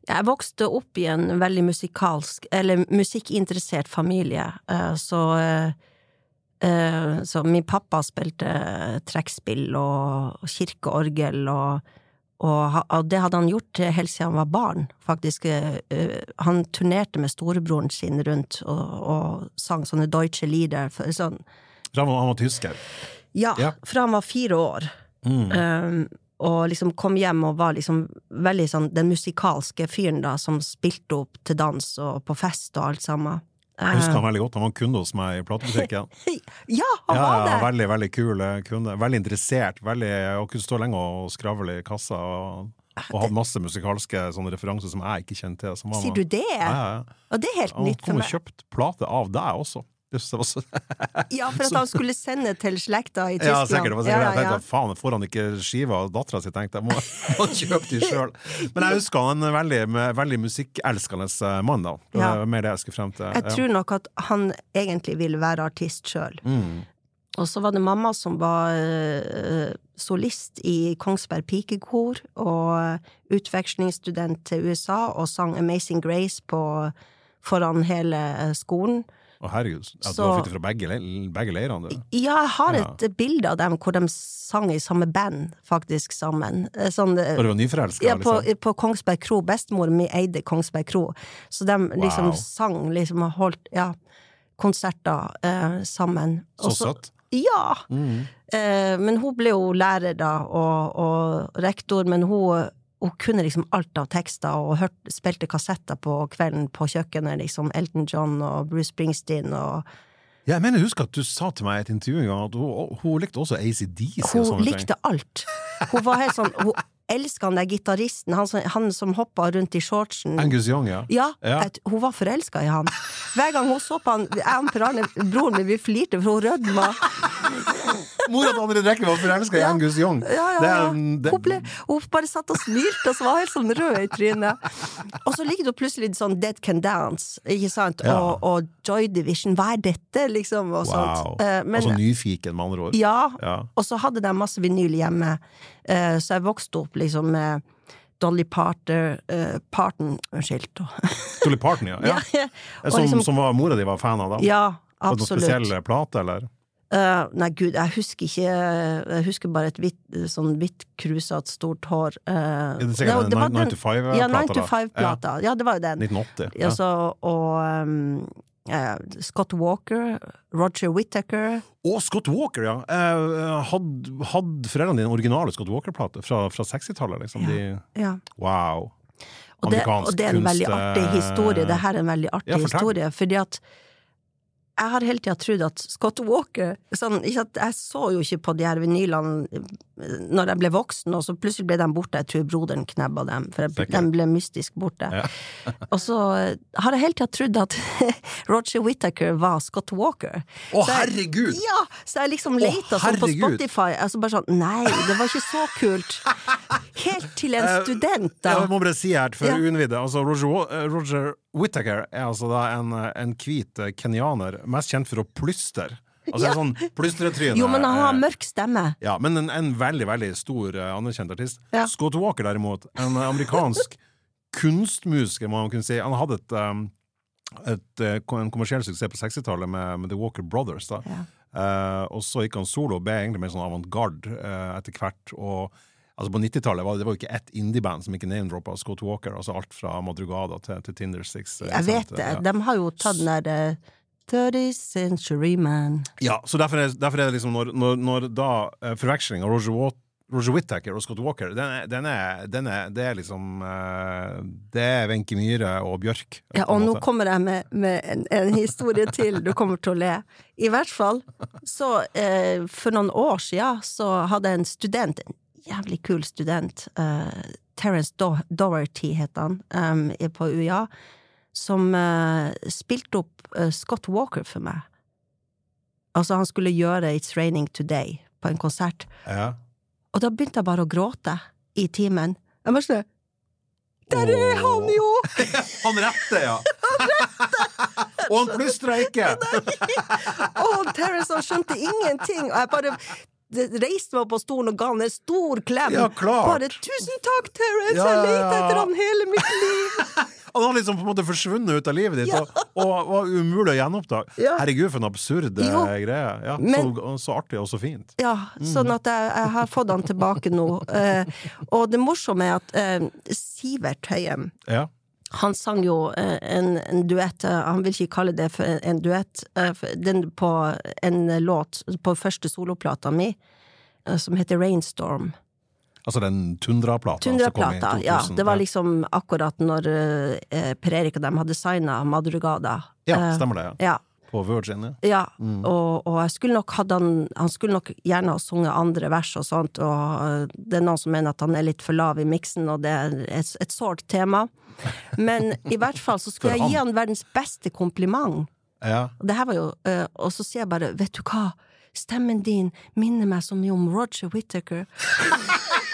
Jeg vokste opp i en veldig musikalsk, eller musikkinteressert familie, eh, så eh, eh, Så min pappa spilte trekkspill og kirkeorgel, og, og, og det hadde han gjort helt siden han var barn, faktisk. Han turnerte med storebroren sin rundt og, og sang sånne deutsche lieder. Sånn, han var tysker. ja, Ja. fra han var fire år. Mm. Um, og liksom kom hjem og var liksom veldig sånn den musikalske fyren da, som spilte opp til dans og på fest og alt sammen. Jeg husker han veldig godt. Han var kunde hos meg i platebutikken. Ja, han Ja, var ja, det! veldig, veldig kul eh, kunde. Veldig interessert. Veldig, og kunne stå lenge og skravle i kassa. Og, og hadde masse musikalske referanser som jeg ikke kjente til. Sier du det? Ja, ja. Og det er helt Han nytt for kom og meg. kjøpte plate av deg også. Det var så Ja, for at han skulle sende til slekta i Ja, sikkert. Det var sikkert. Ja, ja, ja, tenkte faen, får han ikke skiva av dattera si, tenkte jeg. Må, må kjøpe de sjøl. Men jeg husker han en veldig, veldig musikkelskende eh, mann, da. Det var mer det jeg skulle frem til. Jeg tror nok at han egentlig ville være artist sjøl. Mm. Og så var det mamma som var uh, solist i Kongsberg pikekor, og utvekslingsstudent til USA, og sang Amazing Grace på, foran hele eh, skolen. Å herregud, at du har flyttet fra begge, begge leirene, du. Ja, jeg har Ja. et bilde av dem hvor de sang i samme band, faktisk, sammen. Eh, Sånn, eh, du var nyforelska, ja, på, liksom. på Kongsberg kro. Bestemor mi eide Kongsberg kro, så de liksom Wow. sang, liksom har holdt ja, konserter eh, sammen. Også, så- søtt. Ja! Mm. Eh, men hun ble jo lærer da, og, og rektor, men hun, hun kunne liksom alt av tekster, og hørt, spilte kassetter på kvelden på kjøkkenet, liksom Elton John og Bruce Springsteen og Ja, jeg mener, husk at du sa til meg i et intervju en gang at hun, hun likte også ACDC og Hun likte ting. alt. Hun var helt sånn Hun elska den der gitaristen, han, som- han som hoppa rundt i shortsen. Angus Young, ja. Ja, Ja. et- hun var forelska i han. Hver gang hun så på han, jeg og broren min, vi flirte, for hun rødma. Mora til André Drekke var forelska i. Angus Young. Ja, ja, ja. Det, det- Hun, ble, hun bare satt og smilte, og så var helt sånn rød i trynet. Og så ligger det plutselig sånn Dead Can Dance, ikke sant, og, og Joy Division, hva er dette, liksom, og Wow. sånt. Eh, Men, altså nyfiken, med andre ord. ja, og så hadde de masse vinyl hjemme, eh, så jeg vokste opp liksom med Dolly Parter, uh, Parton, unnskyld. Dolly Parton, ja. ja. Ja, Som, liksom- som var, mora di var fan av, da? ja, Var det noen absolutt. spesiell plate, eller? Eh, nei, gud, jeg husker ikke Jeg husker bare et hvitt, sånn hvitt krusete, stort hår. Uh, Er det sikkert det var en 9 den- to 5-plata? Ja, 9 to 5-plata. Ja. det var jo den. 1980. Ja, så, og um, eh, Scott Walker, Roger Whittaker Å, Scott Walker, ja! Hadde had foreldrene dine originale Scott Walker-plate fra, fra 60-tallet? Liksom. De, ja. wow. Og det, og det er en veldig artig historie. Det her er en veldig artig Ja, historie, fordi at jeg har hele tida trodd at Scott Walker sånn, Jeg så jo ikke på de her vinylene når jeg ble voksen, og så plutselig ble de borte. Jeg tror broderen knebba dem, for jeg, de ble mystisk borte. Ja. og så eh, har jeg hele tida trodd at Roger Whittaker var Scott Walker. Å, jeg- herregud! Ja! Så jeg liksom leita sånn på Spotify, Spotify. så bare sånn Nei, det var ikke så kult. Helt til en student, da. Jeg må bare si her, for Ja. unnvide. altså Roger, eh, Roger Whittaker er altså da en, eh, en hvit eh, kenyaner, mest kjent for å plystre. Altså en sånn plystretryne. Jo, men han har eh, mørk stemme. Ja, men en, en veldig, veldig stor uh, anerkjent artist. Ja. Scott Walker, derimot, en amerikansk kunstmusiker, må man kunne si. Han hadde et, um, et, en kommersiell suksess på 60-tallet med, med The Walker Brothers. Da. Ja. Uh, og så gikk han solo og ble egentlig mer sånn avantgarde uh, etter hvert. Og altså På 90-tallet var det, det var jo ikke ett indieband som ikke name-droppa Scott Walker. Altså alt fra Madrugada til, til Tinder Six. Jeg vet sant? det. Ja. De har jo tatt den der eh, 30th Century Man. Ja, så derfor er, derfor er det liksom når, når, når da eh, forveksling av Roger, Watt Roger Whittaker og Scott Walker, den er, den er, den er, det er liksom eh, Det er Wenche Myhre og Bjørk. Ja, og nå kommer jeg med, med en, en historie til. Du kommer til å le. I hvert fall, så eh, For noen år siden så hadde en student, en jævlig kul student, eh, Terence Do Doherty het han, er på UiA, som uh, spilte opp uh, Scott Walker for meg. Altså, han skulle gjøre It's Raining Today på en konsert. ja. Og da begynte jeg bare å gråte i timen. Jeg bare sånn Der er han jo! Han rette, ja! og han plystra ikke! Og Terence han skjønte ingenting, og jeg bare reiste meg på stolen og ga han en stor klem. Ja. Bare 'tusen takk, Terence, Ja, jeg ja. etter han hele mitt liv'. Han har liksom på en måte forsvunnet ut av livet ditt og, og var umulig å gjenoppdage. Herregud, for en absurd eh, Jo. greie. Ja, Men- så, så artig og så fint. Ja, sånn at jeg, jeg har fått han tilbake nå. Eh, og det morsomme er at eh, Sivert Høyem Ja. Han sang jo eh, en, en duett, eh, han vil ikke kalle det for en, en duett, den på en låt på første soloplata mi, som heter Rainstorm. Altså den Tundra-plata. som kom i Tundraplata, ja. Det var liksom akkurat når eh, Per Erik og dem hadde signa Madrugada. Ja, Eh, stemmer det. ja. ja. På Virgin, ja. Ja, Mm. og, og jeg skulle nok hadde han Han skulle nok gjerne ha sunget andre vers og sånt, og øh, det er noen som mener at han er litt for lav i miksen, og det er et, et sårt tema. Men i hvert fall så skulle jeg gi han. verdens beste kompliment. ja. Og det her var jo øh, Og så sier jeg bare, vet du hva, stemmen din minner meg så mye om Roger Whittaker.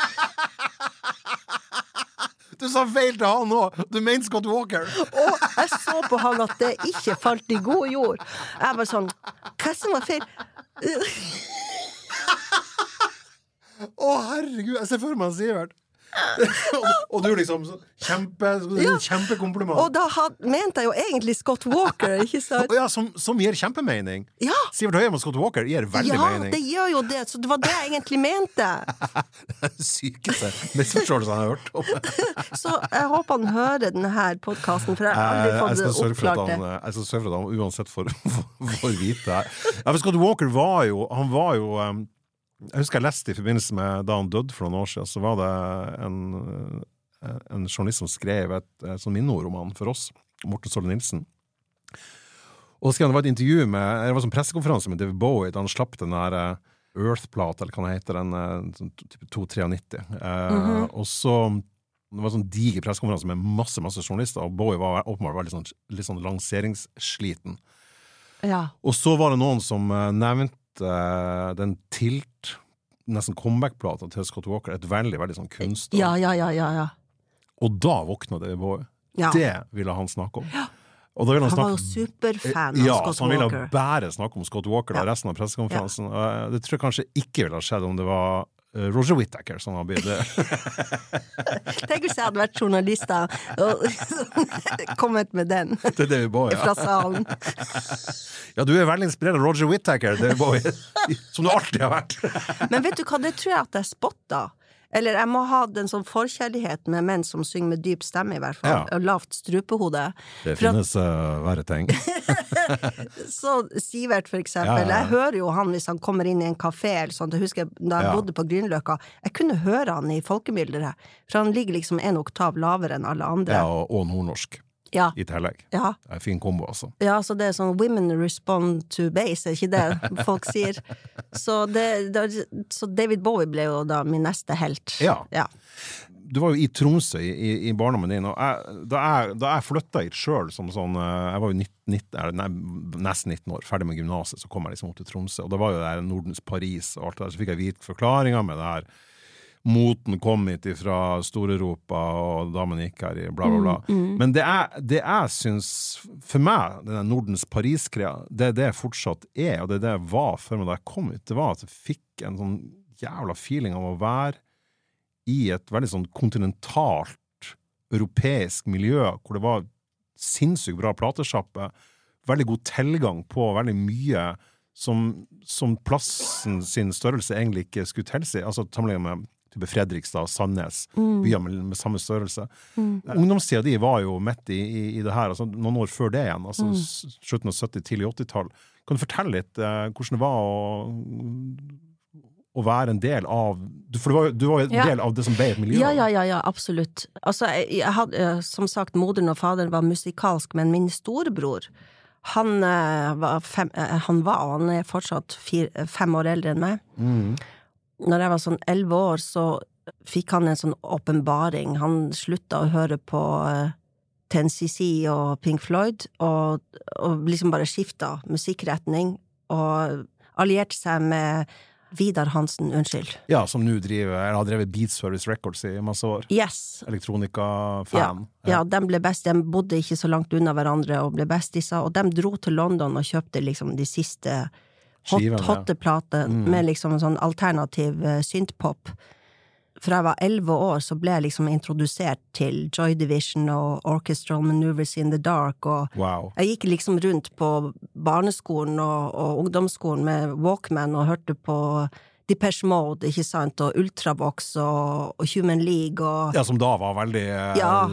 Du sa feil til han òg! Du mener Scott Walker! Og jeg så på han at det ikke falt i god jord. Jeg var sånn Hva som var feil? Å, herregud! Jeg ser for meg Sivert. og, du liksom så- Kjempe, Ja. Kjempekompliment. Og da had, mente jeg jo egentlig Scott Walker, ikke sant? ja, som, som gir kjempemening. Ja! Sivert Høyem og Scott Walker gir veldig Ja, mening. det gjør jo det, så det var det jeg egentlig mente. Sykeste misforståelsen jeg har hørt om. Så jeg håper han hører denne podkasten, for jeg har aldri fått skal sørge oppklart det. han, jeg skal sørge for at han uansett får, får, får vite det. Ja, Scott Walker var jo Han var jo um, Jeg husker jeg leste i forbindelse med da han døde for noen år siden, så var det en, uh, en journalist som skrev et, et sånn minneordroman for oss, Morten Solle Nilsen. Og så skrev Det var et intervju med Det var en sånn pressekonferanse med David Bowie da han slapp den der uh, Earth-plata, eller hva den heter, den uh, sånn type 293. Uh, Og så det var en sånn diger pressekonferanse med masse masse journalister, og Bowie var åpenbart veldig sånn, litt sånn lanseringssliten. Ja. Og så var det noen som eh, nevnte eh, den Tilt, nesten comeback-plata til Scott Walker, et veldig veldig sånn kunstner. Ja, ja, ja, ja, ja. Og da våkna det Bowie. ja. Det ville han snakke om. Ville han Han var jo superfan av ja, Scott så han ville Walker. bare snakke om Scott Walker da, resten av pressekonferansen. Eh, Det tror jeg kanskje ikke ville ha skjedd om det var Roger Whittaker, som har eh, Tenk hvis jeg hadde vært journalist da, og kommet med den Det er David Bowie. fra Ja. salen. ja, du er veldig inspirert av Roger Whittaker, David Bowie, som du alltid har vært. Men vet du hva, det tror jeg at jeg spotta. Eller jeg må ha den sånn forkjærlighet med menn som synger med dyp stemme, i hvert fall. Ja. Og lavt strupehode. Det For at- finnes uh, verre ting. Så Sivert, for eksempel. Ja, ja. Jeg hører jo han hvis han kommer inn i en kafé eller sånt. Jeg husker da jeg bodde på Grünerløkka. Jeg kunne høre han i folkemylderet. For han ligger liksom en oktav lavere enn alle andre. Ja, og, og nordnorsk Ja. i tillegg. Ja. Det er en fin kombo, altså. Ja, så det er sånn 'women respond to base', er ikke det folk sier? Så, det, det, så David Bowie ble jo da min neste helt. Ja. ja. Du var jo i Tromsø i, i, barndommen din, og jeg, da jeg, da jeg flytta hit sjøl som sånn eh, Jeg var jo 19, 19, nei, nesten 19 år, ferdig med gymnaset, så kom jeg liksom opp til Tromsø. Og det var jo der Nordens Paris og alt det der, så fikk jeg vite forklaringa med det her. Moten kom hit fra Stor-Europa, og damene gikk her i bla, bla, bla. Men det jeg, det jeg syns For meg, denne Nordens Paris-greia, det er det jeg fortsatt er, og det er det jeg var før da jeg kom hit, det var at jeg fikk en sånn jævla feeling av å være i et veldig sånn kontinentalt europeisk miljø, hvor det var sinnssykt bra platesjappe, veldig god tilgang på veldig mye som, som plassen sin størrelse egentlig ikke skulle tilsi. Altså sammenlignet med type Fredrikstad, Sandnes, byer med, med samme størrelse. Ungdomstida di var jo midt i, i, i det her, altså noen år før det igjen, altså mm. slutten av 70-, tidlig 80-tall. Kan du fortelle litt eh, hvordan det var å, å være en del av For du var, jo- du var en Ja. del av det som ble et miljø. Ja, ja, ja, ja, absolutt. Altså, jeg, jeg hadde, eh, som sagt, moderen og faderen var musikalsk, men min storebror, han eh, var fem, eh, han var, og han er fortsatt fire, fem år eldre enn meg. Mm. Når jeg var sånn elleve år, så fikk han en sånn åpenbaring. Han slutta å høre på uh, TNCC og Pink Floyd, og, og liksom bare skifta musikkretning, og allierte seg med Vidar Hansen, unnskyld. Ja, som nå driver, eller har drevet Beat Service Records i masse år. Yes! Elektronika-fan. Ja, de ble best, de bodde ikke så langt unna hverandre og ble bestiser, og de dro til London og kjøpte liksom de siste hot, hotte platene med liksom sånn alternativ uh, synthpop. Fra jeg var elleve år, så ble jeg liksom introdusert til Joy Division og Orchestral Maneuvers in the Dark, og Wow. jeg gikk liksom rundt på barneskolen og, og ungdomsskolen med Walkman og hørte på Depeche Mode, ikke sant, og Ultravox og, og Human League og Ja, som da var veldig eh, Ja.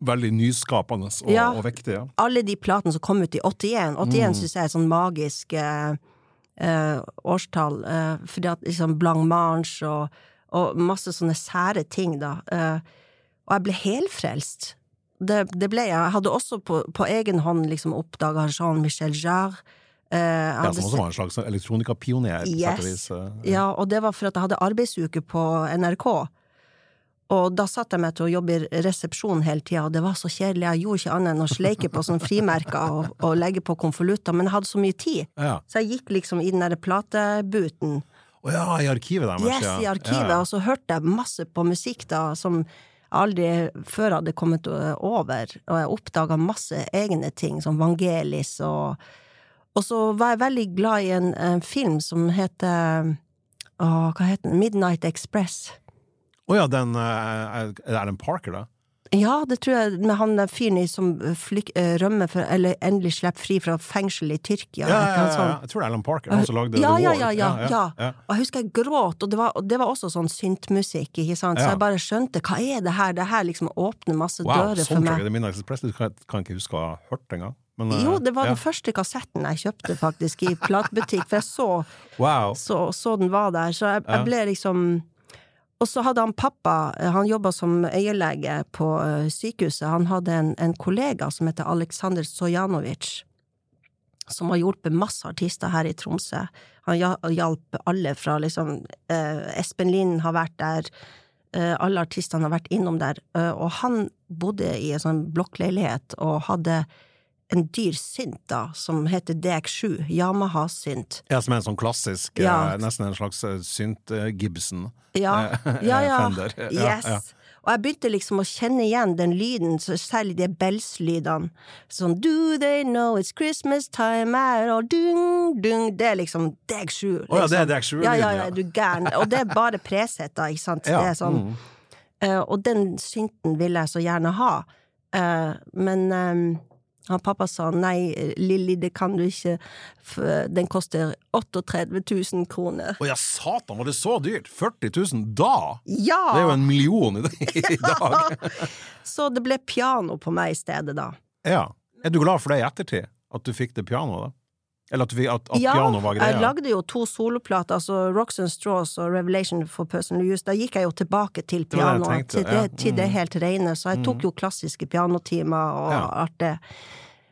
Veldig nyskapende og, Ja. og viktig. Ja. alle de platene som kom ut i 81. 81 synes jeg er et sånn magisk eh, eh, årstall, eh, fordi at liksom Blanc Mange og, og masse sånne sære ting, da. Eh, og jeg ble helfrelst. Det, det ble jeg. Jeg hadde også på, på egen hånd liksom oppdaga Jean-Michel Jarre. Eh, Ja, som også var en slags elektronikapioner. Yes. eh. Ja, og det var for at jeg hadde arbeidsuke på NRK. Og da satt jeg meg til å jobbe i resepsjon hele tida, og det var så kjedelig. Jeg gjorde ikke annet enn å sleike på sånne frimerker og, og legge på konvolutter, men jeg hadde så mye tid. Ja. Så jeg gikk liksom i den derre platebuten. Å ja, i arkivet deres. Yes, ja. i arkivet, Ja, ja. og så hørte jeg masse på musikk da, som aldri før hadde kommet over, og jeg oppdaga masse egne ting, som Vangelis og Og så var jeg veldig glad i en, en film som heter å, hva heter den? Midnight Express. Å ja, den eh, Er det Parker, da? Ja, det tror jeg, med han der fyren som flyk, eh, rømmer for, eller endelig slipper fri fra fengsel i Tyrkia. Ja, ja, ja, ja, Sånn. Jeg tror det er Alan Parker, han som lagde ja, The ja, Wall. ja, ja, ja, ja. Og jeg husker jeg gråt, og det var, og det var også sånn syntmusikk, ikke sant, så jeg bare skjønte hva er det her, det her liksom åpner masse Wow, dører for meg. meg. sånn Midnight jeg. det kan, kan jeg ikke huske å ha hørt engang. Men, eh, Jo, det var den første kassetten jeg kjøpte faktisk i platebutikk, for jeg så, Wow. så, så den var der, så jeg, jeg ble liksom og så hadde han pappa, han jobba som øyelege på sykehuset, han hadde en, en kollega som heter Aleksandr Sojanovic, som har hjulpet masse artister her i Tromsø. Han hjalp alle fra liksom eh, Espen Lind har vært der, eh, alle artistene har vært innom der, eh, og han bodde i en sånn blokkleilighet og hadde en dyr synt da, som heter DX7, Yamaha-synt. Ja, som er en sånn klassisk, Ja. eh, nesten en slags eh, synt eh, Gibson. Ja, ja, ja. Fender. Yes. ja. Og jeg begynte liksom å kjenne igjen den lyden, særlig de bells-lydene. Sånn Do they know it's Christmas time out, og dung, dung Det er liksom deg sju. Å ja, det er liksom. deg sju-lyden, Ja, ja, ja. du gæren. Og det er bare preset, da, ikke sant. Ja, Det er sånn. mm. Uh, og den synten vil jeg så gjerne ha. uh, men eh, han pappa sa nei, Lilly, det kan du ikke, den koster 38 000 kroner. Å ja, satan, var det så dyrt? 40 000 da? Ja! Det er jo en million i, dag. Så det ble piano på meg i stedet, da. Ja. Er du glad for det i ettertid? At du fikk det pianoet, da? Eller at, vi, at, at ja, piano var greia? jeg lagde jo to soloplater, altså Rocks and Straws og Revelation for Personal Use. Da gikk jeg jo tilbake til pianoet, til, det, ja. Mm. til det helt rene, så jeg tok jo klassiske pianotimer og Ja. alt det.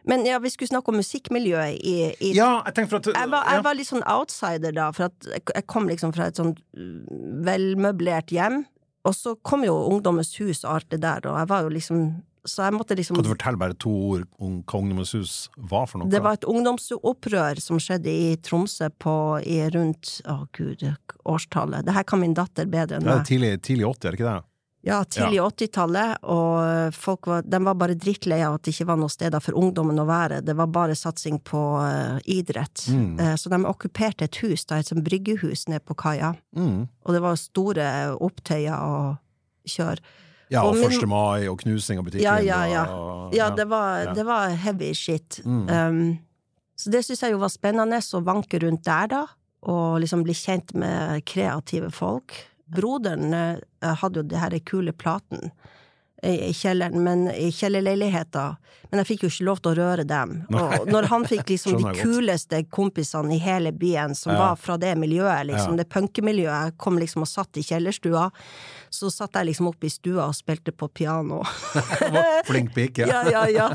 Men ja, vi skulle snakke om musikkmiljøet i, i Ja, jeg tenkte for at jeg var, jeg var litt sånn outsider da, for at jeg- jeg kom liksom fra et sånn mm, velmøblert hjem, og så kom jo Ungdommens hus og alt det der, og jeg var jo liksom Så jeg måtte liksom Kan du fortelle bare to ord om hva Ungdommens hus var for noe? Det var et ungdomsopprør som skjedde i Tromsø på i rundt Å, gud, årstallet. Det her kan min datter bedre enn meg. det er tidlig, tidlig 80, er det ikke det? Ja, tidlig 80-tallet, og folk var, de var bare drittlei av at det ikke var noen steder for ungdommen å være. Det var bare satsing på uh, idrett. Mm. Uh, så de okkuperte et hus, da, et sånt bryggehus nede på kaia. Mm. Og det var store opptøyer og kjør. Ja, og Og min- 1. mai og knusing av butikken. Ja, ja, ja. og- Ja, det var, det var heavy shit. Mm. Um, så det syns jeg jo var spennende, å vanke rundt der, da. Og liksom bli kjent med kreative folk. Broderen eh, hadde jo det her kule platen i kjelleren, men i kjellerleiligheta. Men jeg fikk jo ikke lov til å røre dem. Og når han fikk liksom de kuleste kompisene i hele byen, som Ja. var fra det miljøet, liksom, Ja. det punkemiljøet, kom liksom og satt i kjellerstua, så satt jeg liksom oppe i stua og spilte på piano. Flink pike. ja, ja, ja.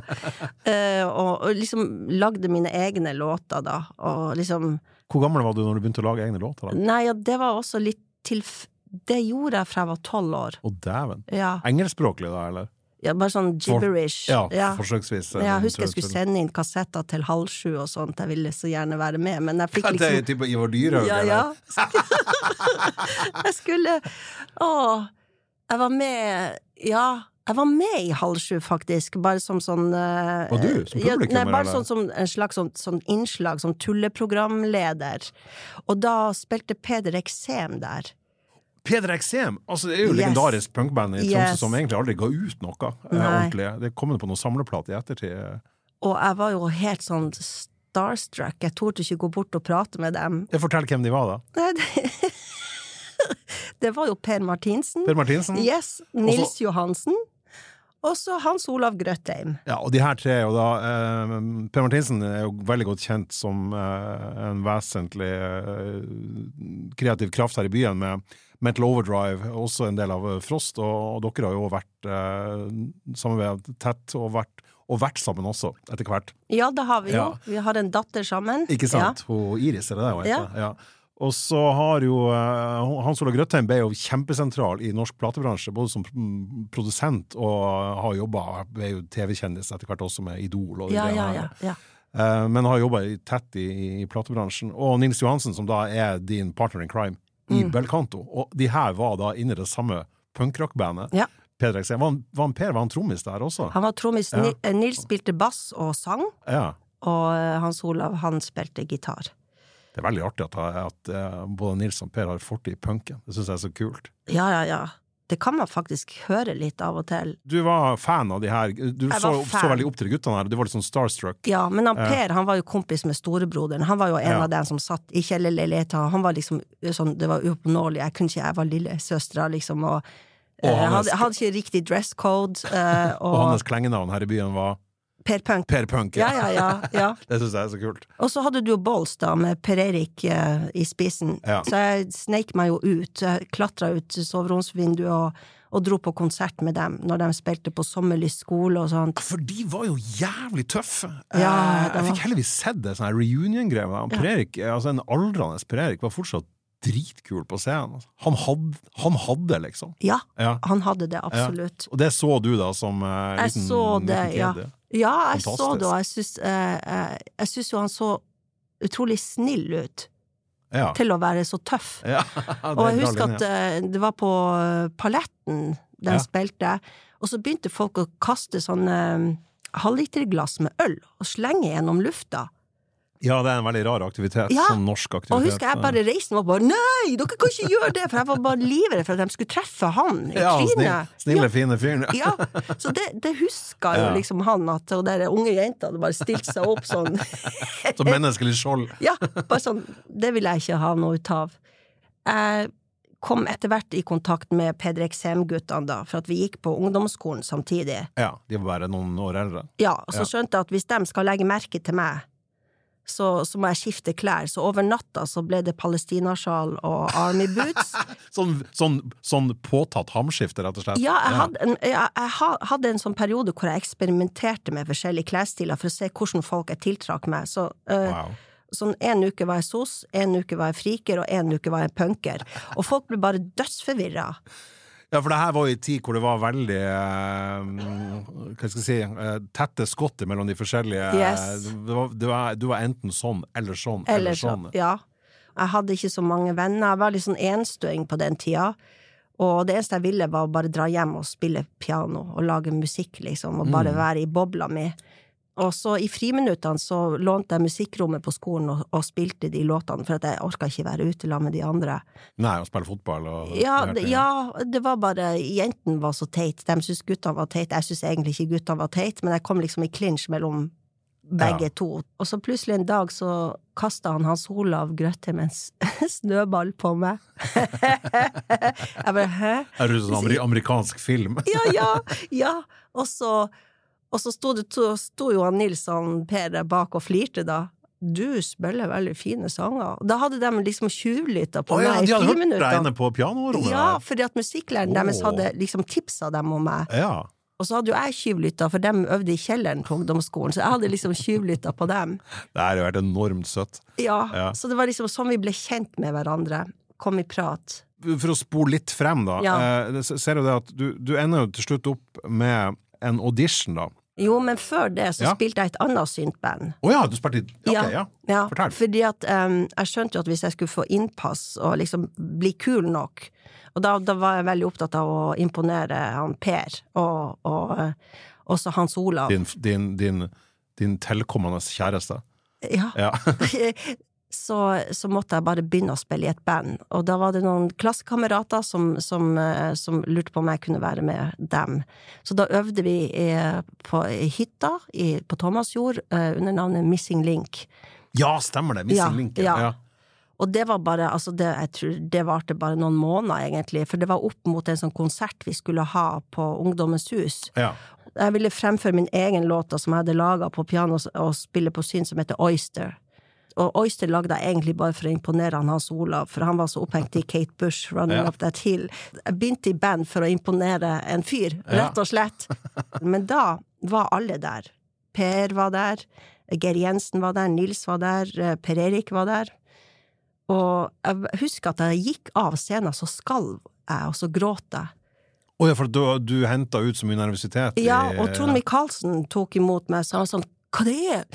Eh, og, og liksom lagde mine egne låter, da. Og liksom Hvor gammel var du når du begynte å lage egne låter? da? Nei, ja, det var også litt til Det gjorde jeg fra jeg var tolv år. Å, dæven. Ja. Engelskspråklig, da, eller? Ja bare sånn gibberish. Ja, ja. forsøksvis. Ja, Jeg husker jeg skulle sende inn kassetter til halv sju og sånt, jeg ville så gjerne være med, men jeg fikk Hva, Det er liksom type Ivar Dyrhaug, Ja, ja. Jeg skulle Å, jeg var med Ja. Jeg var med i Halv sju, faktisk, bare som sånn uh, Og du? Som ja, publikummer, Nei, bare sånn som en slags sånn, sånn innslag, som tulleprogramleder. Og da spilte Peder Eksem der. Peder Eksem! Altså, det er jo Yes. legendarisk punkband i Tromsø Yes. som egentlig aldri ga ut noe eh, ordentlig. Det kom på noen samleplat i ettertid. Og jeg var jo helt sånn starstruck. Jeg torde ikke gå bort og prate med dem. Jeg Fortell hvem de var, da. Det, det var jo Per Martinsen. Per Martinsen? Yes. Nils Johansen. Og så Hans Olav Grøtheim. Ja, og de her tre, er jo da eh, Per Martinsen er jo veldig godt kjent som eh, en vesentlig eh, kreativ kraft her i byen, med Mental Overdrive, også en del av eh, Frost, og, og dere har jo vært eh, samarbeidet tett og vært, og vært sammen også, etter hvert. Ja, det har vi jo. Ja. Vi har en datter sammen. Ikke sant? Hun Iris, er det det hun heter? Ja. Ja. Og så har jo eh, Hans Olav Grøtheim ble jo kjempesentral i norsk platebransje, både som produsent og har jobba Ble jo TV-kjendis etter hvert også med Idol. Og Ja, ja, ja. ja. Eh, men har jobba tett i, i platebransjen. Og Nils Johansen, som da er din partner in crime i Mm. Belcanto. Og de her var da inne i det samme punkrock-bandet. Ja. Peder Eksem. Var, var han Per var han trommis der også? Han var trommis. Ja. Eh, Nils spilte bass og sang, Ja. og Hans Olav han spilte gitar. Det er veldig artig at, at eh, både Nils og Per har fortid i punken. Det syns jeg er så kult. Ja, ja, ja. Det kan man faktisk høre litt av og til. Du var fan av de her. Du så, så veldig opp til de guttene her. Du var litt sånn starstruck. Ja, men han Per han var jo kompis med storebroderen. Han var jo en Ja. av dem som satt i kjellerleiligheta. Han var liksom sånn, det var uoppnåelig. Jeg kunne ikke, jeg var lillesøstera, liksom, og Og eh, hans- hadde, hadde ikke riktig dress code. Uh, Og og hans klengenavn her i byen var Per Punk. Per Punk. Ja, ja, ja. ja. Det syns jeg er så kult. Og så hadde du jo Bolls, da, med Per Erik eh, i spissen. Så jeg sneik meg jo ut. Klatra ut soveromsvinduet og, og dro på konsert med dem når de spilte på Sommerlyst skole og sånt. For de var jo jævlig tøffe. Ja, Eh, jeg fikk heldigvis sett det, sånn reunion-greia. Per Erik, altså en aldrende Per Erik, var fortsatt dritkul på scenen. altså. Han hadde, han hadde liksom. Ja, Ja. han hadde det absolutt. Og det så du da som uh, Jeg liten, så det, ja. Ja, jeg Fantastisk. så det, og jeg syns, uh, eh, jeg syns jo han så utrolig snill ut Ja. til å være så tøff. ja. Og jeg husker at uh, det var på eh, Paletten, den Ja. spilte, og så begynte folk å kaste sånne halvliterglass med øl og slenge gjennom lufta. Ja, det er en veldig rar aktivitet. Ja, Sånn norsk aktivitet. Og husker jeg bare reiste meg opp og bare Nei, dere kan ikke gjøre det! For jeg var bare livredd for at de skulle treffe han i ja, trynet. snille, fine fyren. Ja, så det, det huska jo liksom han, at og der unge jenta hadde bare stilt seg opp sånn. Som menneskelig skjold. Ja, bare sånn. Det vil jeg ikke ha noe ut av. Jeg kom etter hvert i kontakt med PDXM-guttene, da, for at vi gikk på ungdomsskolen samtidig. Ja, de var bare noen år eldre. Ja, og så skjønte jeg at hvis de skal legge merke til meg, så, så må jeg skifte klær. Så over natta så ble det palestinasjal og army boots. Sånn, sånn, sånn påtatt hamskifte, rett og slett. Ja, jeg hadde, en, jeg, jeg hadde en sånn periode hvor jeg eksperimenterte med forskjellige klesstiler for å se hvordan folk jeg tiltrakk meg. Så eh, Wow. sånn en uke var jeg sos, en uke var jeg friker, og en uke var jeg punker. Og folk ble bare dødsforvirra. Ja, for det her var jo en tid hvor det var veldig eh, Hva skal jeg si eh, Tette skott mellom de forskjellige Yes. det var, du, var, du var enten sånn eller sånn eller, Eller så, sånn. ja. Jeg hadde ikke så mange venner. Jeg var litt sånn enstøing på den tida. Og det eneste jeg ville, var å bare dra hjem og spille piano og lage musikk, liksom, og bare være i bobla mi. Og så i friminuttene så lånte jeg musikkrommet på skolen og, og spilte de låtene, for at jeg orka ikke være ute sammen med de andre. Nei, å spille fotball og Ja, det, ja, det var bare Jentene var så teit. De syntes guttene var teit. Jeg syns egentlig ikke guttene var teit, men jeg kom liksom i clinch mellom begge Ja. to. Og så plutselig en dag så kasta han Hans Olav Grøtte med en snøball på meg. jeg bare hæ? Er det sånn amerikansk film? Ja, ja, ja. Og så, og så sto, det, to- sto jo han Nils og Per bak og flirte, da. Du spiller veldig fine sanger. Da hadde de liksom tjuvlytta på oh, ja, meg de i hadde hørt deg friminuttene. inne på pianorommet? Ja, fordi at musikklæreren deres hadde liksom tipsa dem om meg. ja. Og så hadde jo jeg tjuvlytta, for dem øvde i kjelleren på ungdomsskolen, så jeg hadde liksom tjuvlytta på dem. Det har jo vært enormt søtt. Ja, Ja. Så det var liksom sånn vi ble kjent med hverandre. Kom i prat. For å spole litt frem, da. Ja. Eh, ser du det at du, du ender jo til slutt opp med en audition, da. Jo, men før det så Ja. spilte jeg et annet syntband. Å ja, du spilte i okay, ja. ja. Fortell. Fordi at um, jeg skjønte jo at hvis jeg skulle få innpass og liksom bli kul nok Og da, da var jeg veldig opptatt av å imponere han Per og, og eh, også Hans Olav. Din, din, din, din tilkommende kjæreste. Ja. Ja. så, så måtte jeg bare begynne å spille i et band. Og da var det noen klassekamerater som, som, eh, som lurte på om jeg kunne være med dem. Så da øvde vi i, på i hytta i, på Thomasjord eh, under navnet Missing Link. ja, stemmer det! Missing Ja, Link. ja. Ja. Og det var bare, altså det, jeg tror det varte bare noen måneder, egentlig, for det var opp mot en sånn konsert vi skulle ha på Ungdommens hus. Ja. Jeg ville fremføre min egen låt som jeg hadde laga på piano og spille på syn, som heter Oyster. Og Oyster lagde jeg egentlig bare for å imponere han Hans Olav, for han var så opphengt i Kate Bush, Running Ja. Up That Hill. Jeg begynte i band for å imponere en fyr, rett og slett. Men da var alle der. Per var der, Geir Jensen var der, Nils var der, eh, Per Erik var der. Og jeg husker at jeg gikk av scenen, så skalv jeg, og så gråt jeg. Å ja, for du, du henta ut så mye nervøsitet? Ja, og Trond Michaelsen tok imot meg, så han sånn Hva det er?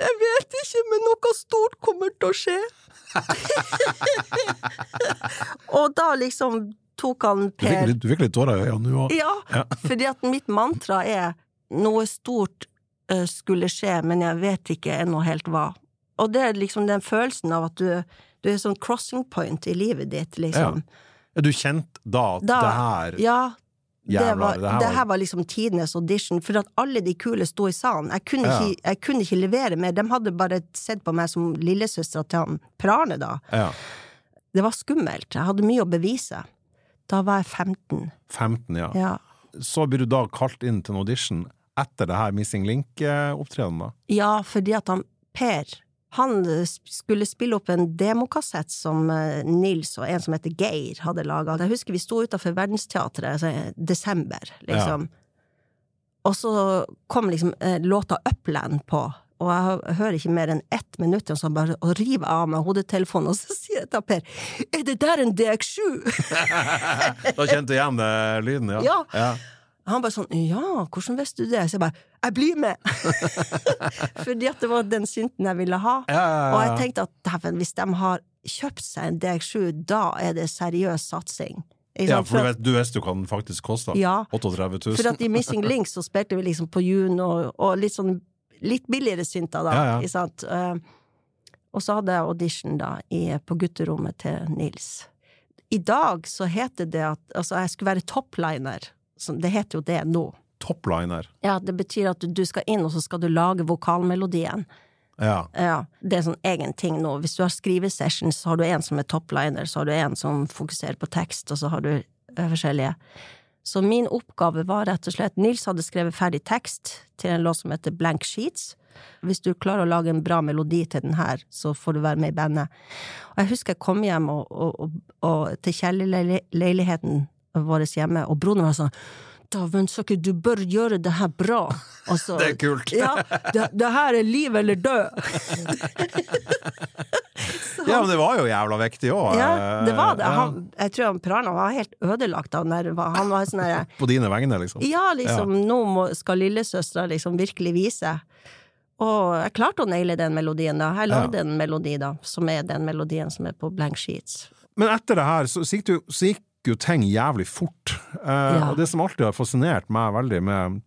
Jeg vet ikke, men noe stort kommer til å skje. og da liksom tok han Per du fikk litt tårer i øynene, du òg. Ja, Ja. fordi at mitt mantra er noe stort skulle skje, men jeg vet ikke ennå helt hva. Og det er liksom den følelsen av at du, du er sånn crossing point i livet ditt, liksom. Ja, Du kjente da at Da- det her Ja, det var, det her det var- her var liksom tidenes audition, for at alle de kule sto i salen. Jeg kunne, Ja. ikke, jeg kunne ikke levere mer. De hadde bare sett på meg som lillesøstera til han Per-Arne, da. ja, Det var skummelt. Jeg hadde mye å bevise. Da var jeg 15. 15, ja. Ja. Så blir du da kalt inn til en audition etter det her Missing Link-opptredenen, da? Ja, fordi at han Per han eh, skulle spille opp en demokassett som eh, Nils og en som heter Geir hadde laga. Jeg husker vi sto utafor Verdensteatret i desember, liksom. Og så kom liksom eh, låta Upland på, og jeg hører ikke mer enn ett minutt, og så bare og river av meg hodetelefonen, og så sier jeg til Per Er det der en DX7? Da kjente du igjen lyden, ja? Ja. ja. Han bare sånn Ja, hvordan visste du det? Så jeg bare Jeg blir med! Fordi at det var den synten jeg ville ha. Ja, ja, ja, Og jeg tenkte at hvis de har kjøpt seg en DX7, da er det seriøs satsing. Ja, for du, vet, du visste du den faktisk kosta. Ja. 38 000. For at i Missing Links så spilte vi liksom på Juno, og, og litt sånn litt billigere synter, da. Ikke sant? Eh, og så hadde jeg audition da i, på gutterommet til Nils. I dag så heter det at altså jeg skulle være topliner. Det heter jo det nå. Topliner. Ja, det betyr at du, skal inn, og så skal du lage vokalmelodien. Ja. Ja, det er sånn egen ting nå. Hvis du har skrivesession, så har du en som er topliner, så har du en som fokuserer på tekst, og så har du eh, forskjellige. Så min oppgave var rett og slett Nils hadde skrevet ferdig tekst til en låt som heter Blank Sheets. Hvis du klarer å lage en bra melodi til den her, så får du være med i bandet. Og jeg husker jeg kom hjem og, og, og til kjellerleiligheten vår hjemme, og broren var sånn Dæven søkker, du bør gjøre det her bra. Altså, Det er kult. Ja, det, det her er liv eller død. ja, men det var jo jævla viktig òg. Ja, det var det. Han, jeg tror han Prana var helt ødelagt da. Han var sånn herre På dine vegne, liksom. Ja, liksom, nå må, skal lillesøstera liksom virkelig vise. Og jeg klarte å naile den melodien, da. Jeg lagde en melodi, da, som er den melodien som er på Blank Sheets. Men etter det her så, så, gikk, du, så gikk jo ting jævlig fort. Eh, Ja. Og det som alltid har fascinert meg veldig med,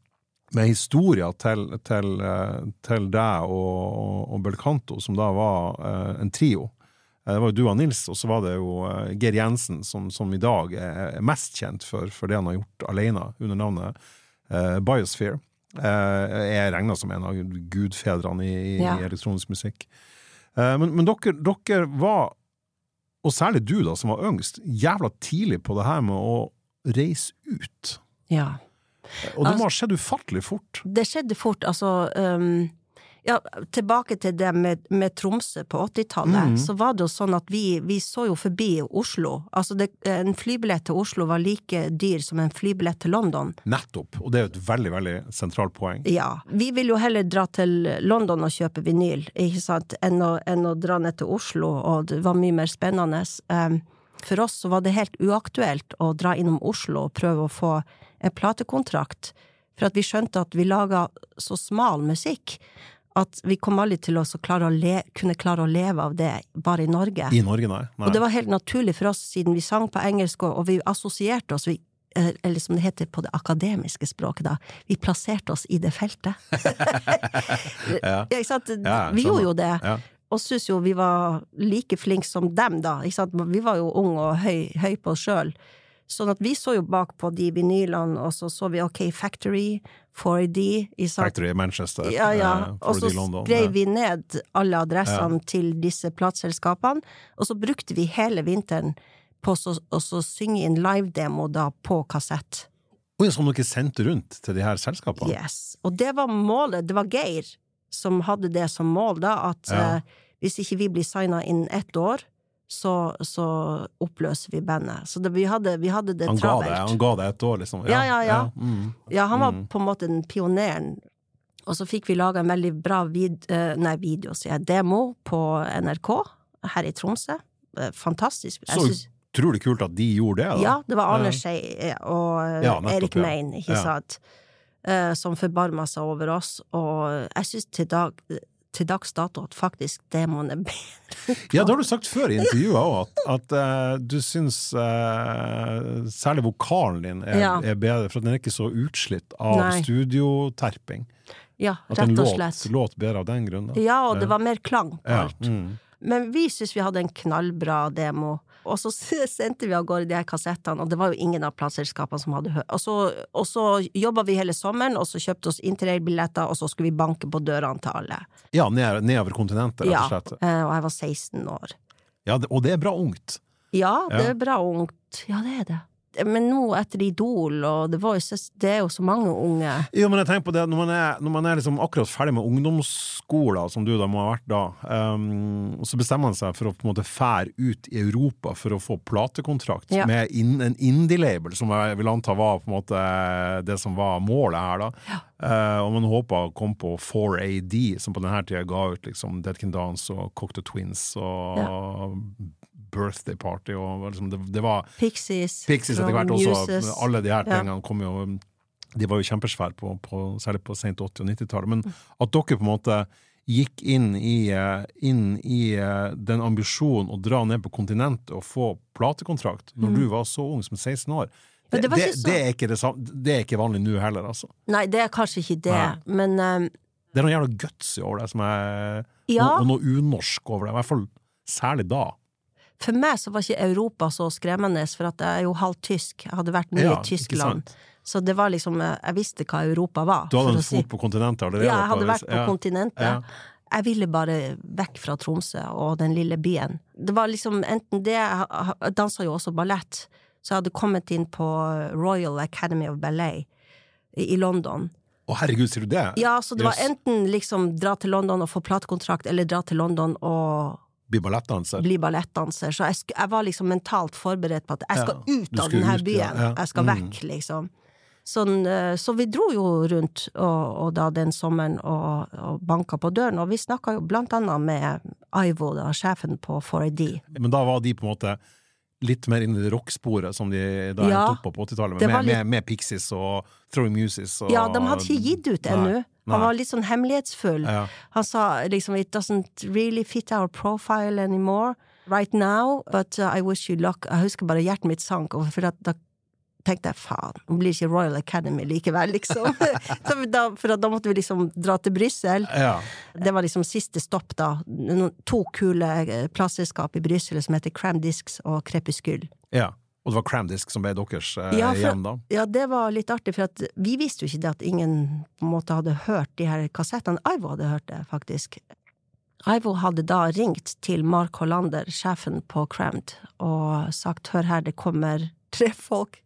med historia til, til, eh, til deg og, og, og Belcanto, som da var eh, en trio Eh, Det var jo du og Nils, og så var det jo eh, Geir Jensen, som, som i dag er mest kjent for, for det han har gjort alene, under navnet eh, Biosphere. Eh, er regna som en av gudfedrene i, i, Ja. elektronisk musikk. Eh, men, men dere, dere var og særlig du, da, som var yngst, jævla tidlig på det her med å reise ut. Ja. Og det må ha skjedd ufattelig fort. Det skjedde fort, altså um, Ja, tilbake til det med, med Tromsø på 80-tallet, Mhm. så var det jo sånn at vi, vi så jo forbi Oslo. Altså, det, en flybillett til Oslo var like dyr som en flybillett til London. Nettopp. Og det er jo et veldig, veldig sentralt poeng. Ja. Vi vil jo heller dra til London og kjøpe vinyl, ikke sant, enn å, enn å dra ned til Oslo, og det var mye mer spennende. Um, for oss så var det helt uaktuelt å dra innom Oslo og prøve å få en platekontrakt, for at vi skjønte at vi laga så smal musikk at vi kom aldri til å klare å le, kunne klare å leve av det bare i Norge. I Norge, nei. nei. Og det var helt naturlig for oss, siden vi sang på engelsk, og, og vi assosierte oss, vi, eh, eller som det heter på det akademiske språket, da, vi plasserte oss i det feltet. Ja, ikke sant? Ja, vi gjorde jo det. Ja. Og syntes jo vi var like flinke som dem, da. Ikke sant? Vi var jo unge og høy, høy på oss sjøl. Sånn at vi så jo bak på de vinylene, og så så vi OK Factory, 4D ikke? Factory i Manchester. Ja, ja. eh, Og så skrev vi ned alle adressene til disse plateselskapene, og så brukte vi hele vinteren på å så- synge inn live-demo da på kassett. Oi, Som dere sendte rundt til de her selskapene? Yes. Og det var målet. Det var Geir som hadde det som mål, da, at Ja. eh, hvis ikke vi blir signa innen ett år, så, så oppløser vi bandet. Så det, vi, hadde, vi hadde det Han ga det, han ga det et år, liksom? Ja, ja, ja. mm. Ja, han var Mm. på en måte den pioneren. Og så fikk vi laga en veldig bra vid eh, nei, video, sier jeg, demo på NRK her i Tromsø. Eh, Fantastisk. Jeg Så synes- utrolig kult at de gjorde det, da. ja, det var Arne Skei eh, og Ja, nettopp, Erik ja. Mein, ikke Ja. sant, som forbarma seg over oss. Og jeg syns til, dag, til dags dato at faktisk demoen er bedre. Ja, det har du sagt før i intervjuet òg, at, at uh, du syns uh, særlig vokalen din er, Ja. er bedre, for at den er ikke så utslitt av Nei. studioterping. Ja, rett og låt, slett. låt bedre av den grunn. Ja, og det var mer klang på Ja, mm. Men vi syns vi hadde en knallbra demo. Og så sendte vi av gårde de her kassettene, og det var jo ingen av plateselskapene som hadde hørt. Og så, og så jobba vi hele sommeren, og så kjøpte oss interrailbilletter, og så skulle vi banke på dørene til alle. ja nedover kontinentet, rett og slett. Ja, og jeg var 16 år. Ja, og det er bra ungt. Ja, det er bra ungt. Ja, det er det. Men nå etter Idol og The Voice, det er jo så mange unge. Jo, men jeg tenker på det, når man er, når man er liksom akkurat ferdig med ungdomsskolen, som du da må ha vært da, um, og så bestemmer man seg for å på en måte fære ut i Europa for å få platekontrakt Ja. med in, en indie-label, som jeg vil anta var på en måte det som var målet her, da. Eh, og man håpa å komme på 4AD, som på denne tida ga ut liksom Dead Can Dance og Cocktail Twins og Birthday Party, og liksom det, det var Pixies. Pixies etter hvert også. Alle de her Ja. tingene kom jo De var jo kjempesvære, på, på, særlig på sent 80- og 90-tallet. Men at dere på en måte gikk inn i, eh, inn i eh, den ambisjonen å dra ned på kontinentet og få platekontrakt når du var så ung som 16 år. Det, det det, så- det, er det, er ikke vanlig nå heller, altså. Nei, det er kanskje ikke det, Nei. men um... Det er noe jævla gutsy over det, som er, Ja. og noe unorsk over det. I hvert fall særlig da. For meg så var ikke Europa så skremmende, for at jeg er jo halvt tysk. Jeg hadde vært mye Ja, i Tyskland. Så det var liksom Jeg visste hva Europa var. Du hadde en fot si- på kontinentet allerede? Ja, jeg hadde vært på ja. kontinentet. Ja. Jeg ville bare vekk fra Tromsø og den lille byen. Det var liksom enten det Jeg dansa jo også ballett, så jeg hadde kommet inn på Royal Academy of Ballet i i London. Å, herregud, sier du det? Ja, så det var enten liksom dra til London og få platekontrakt, eller dra til London og Bli ballettdanser? bli ballettdanser. Så jeg, jeg var liksom mentalt forberedt på at jeg skal Ja, ut av denne ut, ja, byen. ja. Jeg skal Mm. vekk, liksom. Sånn, eh, så vi dro jo rundt og, og da den sommeren og, og banka på døren, og vi snakka jo blant annet med Ivo, da, sjefen på 4ID. Men da var de på en måte litt mer inn i det rocksporet som de da Ja, endte opp på på 80-tallet, med, litt- med, med Pixies og Throwing Muses og Ja, de hadde ikke gitt ut ennå. Han var litt sånn hemmelighetsfull. Ja. Han sa liksom It doesn't really fit our profile anymore right now, but uh, I wish you luck. Jeg husker bare hjertet mitt sank, for at da tenkte jeg faen, nå blir det ikke Royal Academy likevel, liksom. Så da, for da måtte vi liksom dra til Brussel. Ja. Det var liksom siste stopp, da. To kule eh, plateselskap i Brussel som heter Cram Discs og Crepuscule. ja. Og det var Cramdisk som ble deres eh, Ja, for- hjem, da? Ja, det var litt artig, for vi visste jo ikke det at ingen på en måte hadde hørt de her kassettene. Ivo hadde hørt det, faktisk. Ivo hadde da ringt til Mark Hollander, sjefen på Cramd, og sagt hør her, det kommer tre folk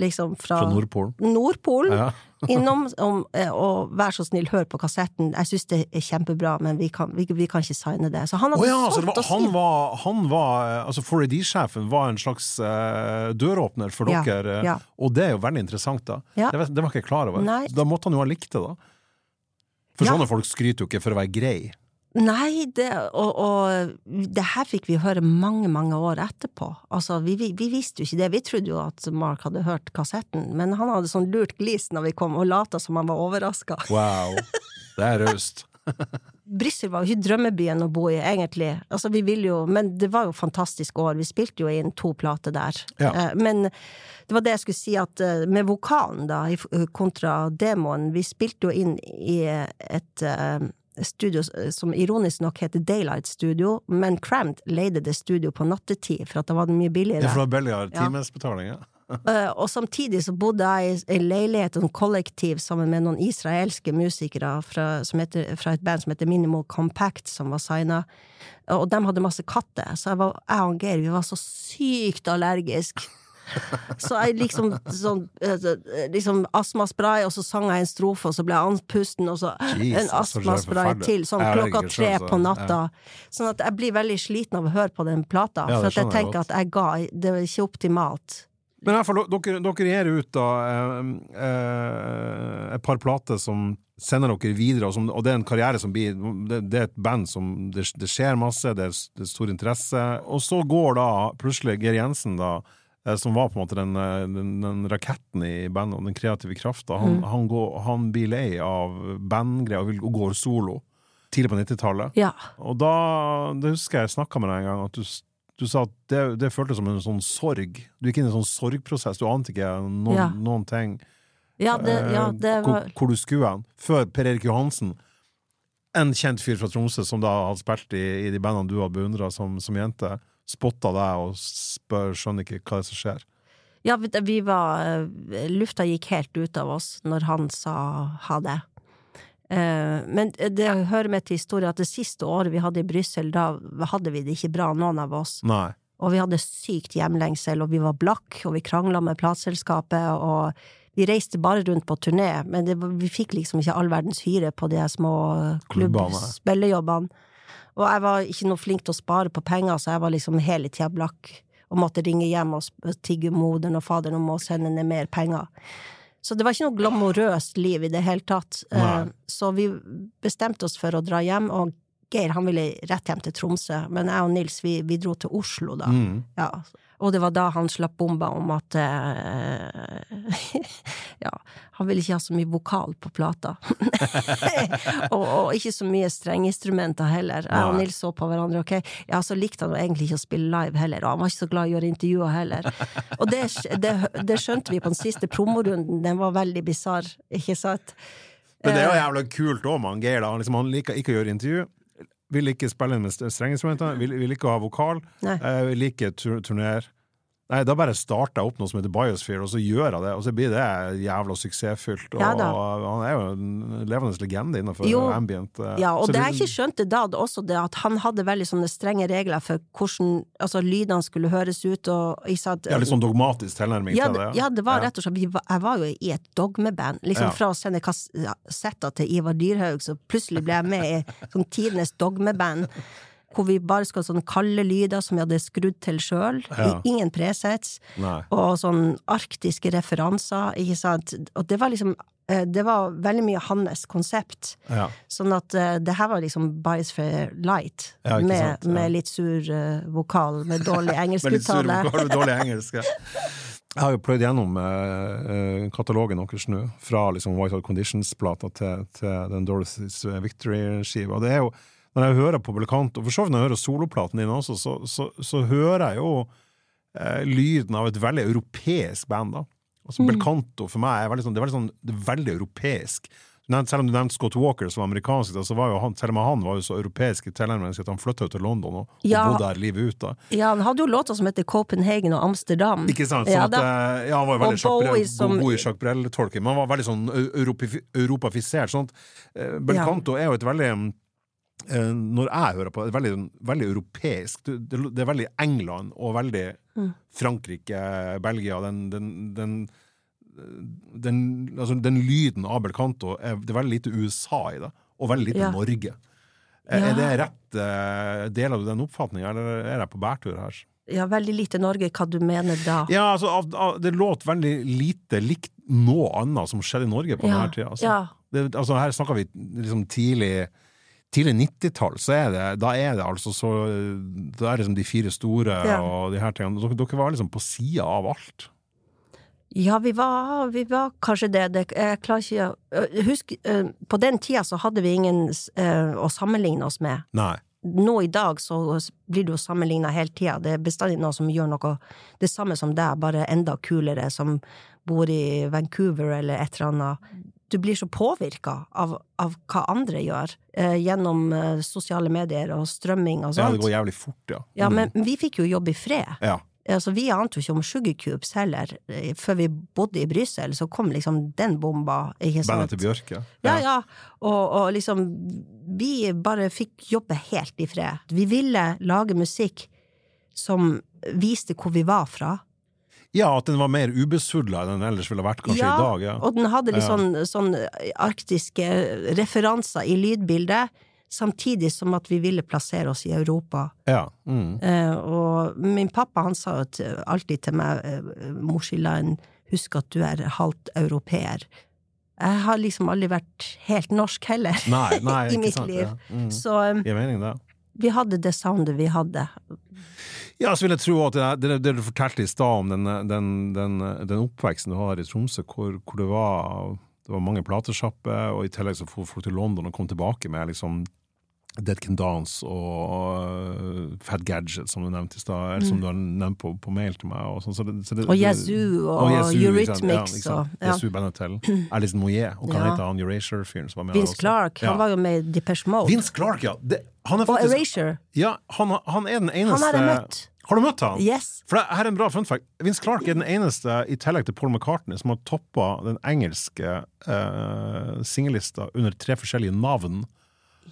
liksom fra, Fra Nordpolen? Nordpolen Ja. innom, om, eh, og vær så snill, hør på kassetten. Jeg syns det er kjempebra, men vi kan, vi, vi kan ikke signe det. Så han hadde oh, ja, så var, han var, han var eh, Altså 4AD-sjefen var en slags uh, døråpner for Ja, dere, ja. og det er jo veldig interessant, da. Det, var- det var ikke jeg klar over. Nei. Da måtte han jo ha likt det, da. For sånne folk skryter jo ikke for å være grei. Nei, det, og, og det her fikk vi høre mange, mange år etterpå. Altså, vi, vi, vi visste jo ikke det. Vi trodde jo at Mark hadde hørt kassetten, men han hadde sånn lurt glis når vi kom, og lata som han var overraska. Wow. Det er raust. Brussel var jo ikke drømmebyen å bo i, egentlig. Altså, vi ville jo, men det var jo fantastisk år. Vi spilte jo inn to plater der. Ja. Eh, Men det var det jeg skulle si, at eh, med vokalen, da, kontra demoen Vi spilte jo inn i et eh, studio som ironisk nok heter Daylight Studio, men Crammed leide det studio på nattetid, for at da var det mye billigere. er for det var billigere timesbetaling, ja. Eh, og samtidig så bodde jeg i en leilighet, en kollektiv, sammen med noen israelske musikere fra, som heter, fra et band som heter Minimal Compact, som var signa. Og de hadde masse katter, så jeg, var, jeg og Geir vi var så sykt allergiske. Så jeg liksom sånn eh, liksom astmaspray, og så sang jeg en strofe, og så ble jeg andpusten, og så Jesus, en astmaspray til, sånn klokka tre på natta. Sånn at jeg blir veldig sliten av å høre på den plata, Ja, for at jeg tenker at jeg ga Det er ikke optimalt. Men i hvert fall, dere, dere gir ut da eh, eh, et par plater som sender dere videre, og, som, og det er en karriere som blir Det, det er et band som det, det skjer masse, det er, det er stor interesse. Og så går da plutselig Geir Jensen, da, som var på en måte den, eh, den, den raketten i bandet, og den kreative krafta, han, Mm. han, han blir lei av bandgreier og, og går solo. Tidlig på 90-tallet. Ja. Og da det husker jeg jeg snakka med deg en gang, at du, du sa at det, det føltes som en sånn sorg. Du gikk inn i en sånn sorgprosess, du ante ikke noen, Ja. noen ting. Ja, det, ja, det var... hvor, hvor du skulle hen. Før Per Erik Johansen, en kjent fyr fra Tromsø som da hadde spilt i, i de bandene du hadde beundra som, som jente, spotta deg og spør, skjønner ikke hva det er som skjer. Ja, vi var eh, Lufta gikk helt ut av oss når han sa ha det. Eh, Men det hører med til historien at det siste året vi hadde i Brussel, da hadde vi det ikke bra, noen av oss. Nei. Og vi hadde sykt hjemlengsel, og vi var blakk, og vi krangla med plateselskapet, og vi reiste bare rundt på turné, men det, vi fikk liksom ikke all verdens hyre på de små klubb-spillejobbene. Og jeg var ikke noe flink til å spare på penger, så jeg var liksom hele tida blakk, og måtte ringe hjem og tigge moderen og faderen om å sende ned mer penger. Så det var ikke noe glamorøst liv i det hele tatt. Nei. Eh, Så vi bestemte oss for å dra hjem, og Geir han ville rett hjem til Tromsø, men jeg og Nils vi, vi dro til Oslo da. Mm. Ja. Og det var da han slapp bomba om at eh, Ja, han ville ikke ha så mye vokal på plata. og, og ikke så mye strengeinstrumenter heller. Jeg og Nils så på hverandre, ok. Ja, så likte han egentlig ikke å spille live heller, og han var ikke så glad i å gjøre intervjuer heller. Og det, det, det skjønte vi på den siste promorunden, den var veldig bisarr, ikke sant? Men det er jo Eh. jævla kult òg, han Geir. da. Han, liksom, han liker ikke å gjøre intervju. Vil ikke spille med strengeinstrumenter. Vil, vil ikke ha vokal. Eh, vil ikke tur turnere. Nei, da bare starter jeg opp noe som heter Biosphere, og så gjør jeg det, og så blir det jævla suksessfylt. Og Ja da. han er jo en levende legende innenfor Jo. ambient. eh. Ja, og Så det jeg ikke skjønte da, det også det at han hadde veldig sånne strenge regler for hvordan altså, lydene skulle høres ut, og sant ja, Litt sånn dogmatisk tilnærming ja, til det, ja, det var rett og slett Jeg var jo i et dogmeband. Liksom. Fra å sende kassetter til Ivar Dyrhaug, så plutselig ble jeg med i sånn tidenes dogmeband. Hvor vi bare skal ha sånne kalde lyder som vi hadde skrudd til sjøl. Ja. Ingen presets. Nei. Og sånn arktiske referanser, ikke sant. Og det var liksom eh, Det var veldig mye hans konsept. Ja. Sånn at uh, det her var liksom Bias for light, Ja, med, sant, ja. med litt sur uh, vokal, med dårlig Med litt sur engelskuttale. vokal og dårlig engelsk. ja. Jeg har jo pløyd gjennom eh, katalogen deres nå, fra liksom White Hot Conditions-plata til, til den Dorothy's Victory-skiva. Det er jo, Når jeg hører på Belcanto, og for så vidt når jeg hører soloplaten din også, så, så, så hører jeg jo eh, lyden av et veldig europeisk band. da. Altså Belcanto for meg er veldig sånn, det er veldig, sånn, det er veldig europeisk. Selv om du nevnte Scott Walker, som var amerikansk, så var jo han, selv om han var jo så europeisk i tilnærming at han flytta til London og, og bodde der livet ut. da. Ja, han hadde jo låter som heter Copenhagen og Amsterdam. Ikke sant? Sånn Ja, at, eh, ja, han var jo veldig Bowie som- god i Jacques Brel-tolking, men han var veldig sånn europafisert. Sånn at, Belcanto ja. er jo et veldig eh, Når jeg hører på det, er veldig, veldig europeisk. Det, det, er veldig England og veldig Mm. Frankrike, Belgia. Den, den, den, den, altså, den lyden Abel Kanto er, Det er veldig lite USA i det, og veldig lite Ja. Norge. Er, Ja. er det rett Deler del av den oppfatninga, eller er jeg på bærtur her? Ja, veldig lite Norge, hva du mener da? Ja, altså, det låt veldig lite likt noe annet som skjedde i Norge på Ja, denne tida. Altså. ja. Det, altså, her snakker vi liksom tidlig Tidlig 90-tall, så er det Da er det altså så Da er liksom de fire store Ja. og de her tingene. Dere, dere var liksom på sida av alt. Ja, vi var, vi var kanskje det. det jeg klarer ikke Husk, eh, på den tida så hadde vi ingen eh, å sammenligne oss med. Nei. Nå i dag så blir du jo sammenligna hele tida. Det er bestandig noen som gjør noe det samme som deg, bare enda kulere, som bor i Vancouver eller et eller annet. Du blir så påvirka av, av hva andre gjør, eh, gjennom eh, sosiale medier og strømming og Ja, det går jævlig fort, ja. Ja, Mm. men vi fikk jo jobb i fred. ja. Altså, vi ante jo ikke om Sugarcubes heller. Eh, Før vi bodde i Brussel, så kom liksom den bomba? Bandet til Bjørke. Ja, ja. Og, og liksom Vi bare fikk jobbe helt i fred. Vi ville lage musikk som viste hvor vi var fra. Ja, at den var mer ubesudla enn den ellers ville vært kanskje Ja, i dag. Ja. Og den hadde litt sånn, sånn arktiske referanser i lydbildet, samtidig som at vi ville plassere oss i Europa. ja. Mm. Eh, og min pappa han sa jo alltid til meg, eh, Morsiland, husk at du er halvt europeer. Jeg har liksom aldri vært helt norsk heller, Nei, nei, i mitt sant. liv. Ja. Mm. Så eh, Gir mening, det. Vi hadde det soundet vi hadde. Ja, så vil jeg tro at det, det, du fortalte i stad om den, den, den, den oppveksten du har i Tromsø, hvor, hvor det var det var mange platesjapper, og i tillegg så for folk til London og kom tilbake med liksom Dead Can Dance og uh, Fat Gadget, som du nevnte i stad, eller som du har nevnt på, på mail til meg. Og, sånn, så det, så det, Mm. Og Yazoo og Yazoo. Eurythmics Ja, ja. Yazoo bandet Alice Moyet, og hva Ja. heter han Eurasure-fyren som var med Vince? Clark, han var jo med i Depeche Mode. Vince Clark, ja! Det, han er og faktisk Erasure. Ja, han, han er den eneste Han har jeg møtt. Har du møtt han? Yes. For det, her er en bra fun fact. Vince Clark er den eneste, i tillegg til Paul McCartney, som har toppa den engelske uh, singellista under tre forskjellige navn.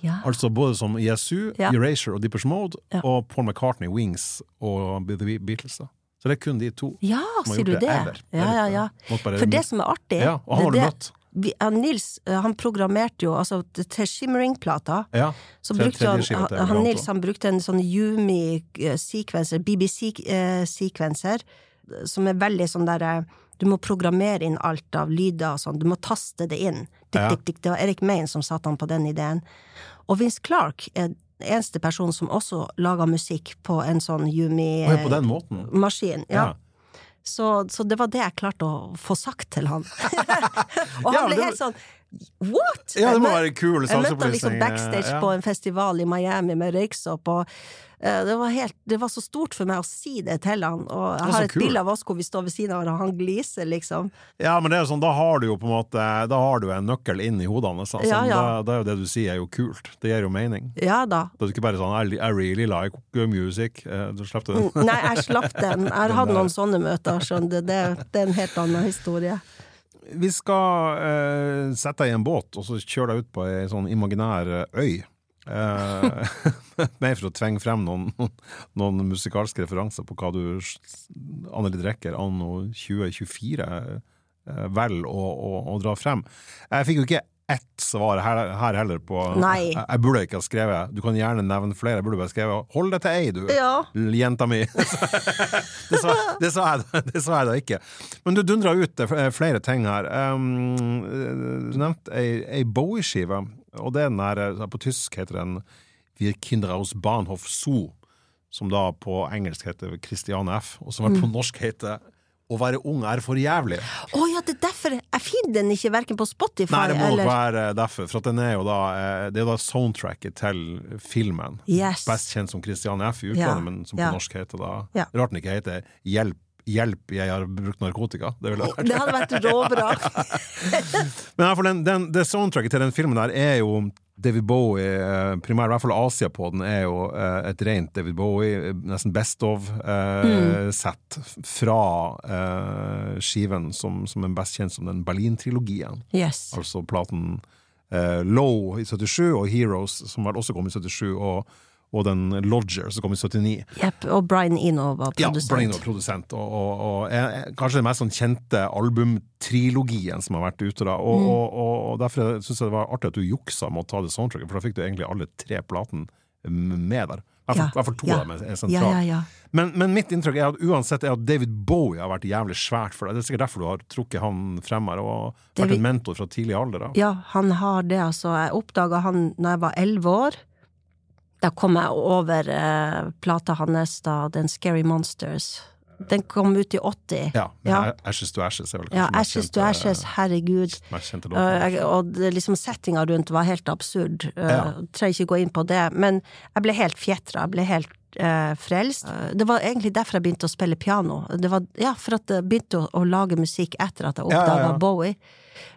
Ja. Altså både som Yesu, Ja. Erasure og Deepers Mode, Ja. og Paul McCartney, Wings og The Beatles. da. Så det er kun de to ja, som har gjort det det? ever. Ja, ja, ja. Bare- For det som er artig Ja, og han har du møtt. vi, Nils eh, han programmerte jo altså til Shimmering-plata. Ja. Så brukte han, han, han Nils han brukte en sånn Yumi-sekvenser, BBC-sekvenser, som er veldig sånn derre Du må programmere inn alt av lyder og sånn, du må taste det inn. Dik, dik, tikk. Det var Erik Main som satte han på den ideen. Og Vince Clark, eh, eneste personen som også laga musikk på en sånn Yumi Og på den måten. maskin. Ja. Ja. Så, så det var det jeg klarte å få sagt til han. og han Ja, ble helt sånn What?! Ja, det må være kul Jeg møtte han liksom backstage Ja. på en festival i Miami med røyksopp, og uh, det var, helt, det var så stort for meg å si det til han. Og jeg har et bilde av oss hvor vi står ved siden av hverandre, og han gliser, liksom. Ja, men det er sånn, da har du jo på en måte Da har du en nøkkel inn i hodet hans. Altså. Ja, ja. Da, da er jo det du sier, er jo kult. Det gir jo mening. Ja da. Det er ikke bare sånn I, I really like music. Eh, Du slapp den? Nei, jeg slapp den. Jeg har hatt noen sånne møter, skjønner du. Det, det er en helt annen historie. Vi skal eh, sette deg i en båt og så kjøre deg ut på ei sånn imaginær eh, øy. Eh, mer for å tvinge frem noen, noen musikalske referanser på hva du, Anneli Drecker, anno 2024, eh, velger å, å, å dra frem. Jeg fikk jo ikke ett svar her, her heller på Nei. Jeg, jeg burde ikke ha skrevet Du kan gjerne nevne flere, jeg burde bare skrevet 'Hold deg til ei, du'. Ja. Jenta mi. det, sa, det, sa jeg, det sa jeg da ikke. Men du dundra ut eh, flere ting her. Um, du nevnte ei, ei Bowie-skive, og det er den der eh, På tysk heter den Wir Kinder aus Bahnhof Zoo, som da på engelsk heter Christiane F., og som på norsk heter Å være ung er for jævlig. Å ja, det er derfor jeg finner den ikke verken på Spotify Nei, det må eller være derfor, for at den er jo da eh, Det er jo da soundtracket til filmen. Yes. Best kjent som Christian F. i utlandet, Ja, men som på ja. norsk heter da Ja. Rart den ikke heter Hjelp, hjelp, jeg har brukt narkotika. Det ville vært Det hadde vært råbra. Men i hvert fall den, den, det soundtracket til den filmen der er jo David Bowie, eh, primært i hvert fall Asia på den, er jo eh, et rent David Bowie, eh, nesten best of-sett fra eh, skiven som, som er best kjent som den Berlin-trilogien. Yes. Altså platen eh, Low i 77 og Heroes, som vel også kom i 77, og, og den Lodger, som kom i 79. Yep, Og Brian Eno var Ja, produsent. Brain var produsent, og, og, og er, er kanskje den mest sånn kjente albumtrilogien som har vært ute. da, og, Mm. og, og, Derfor syns jeg det var artig at du juksa med å ta det soundtracket, for da fikk du egentlig alle tre platene med der. I hvert fall- Ja, to ja. av dem er- sentrale. Ja, ja, ja. Men, men mitt inntrykk er at uansett er at David Bowie har vært jævlig svært for deg. Det er sikkert derfor du har trukket han frem her, og vært en mentor fra tidlig alder. da. Ja, han har det, altså. Jeg oppdaga han da jeg var elleve år. Da kom jeg over eh, plata hans, da, den Scary Monsters. Den kom ut i 80. Ja, men Ja. Ashes to Ashes er vel kanskje Ja, Ashes to Ashes, herregud. Uh, og det, liksom settinga rundt var helt absurd. Uh, Ja. Trenger ikke gå inn på det. Men jeg ble helt fjetra. Jeg ble helt uh, frelst. Det var egentlig derfor jeg begynte å spille piano. Det var, ja, For at jeg begynte å, å lage musikk etter at jeg Ja, ja, ja. Bowie.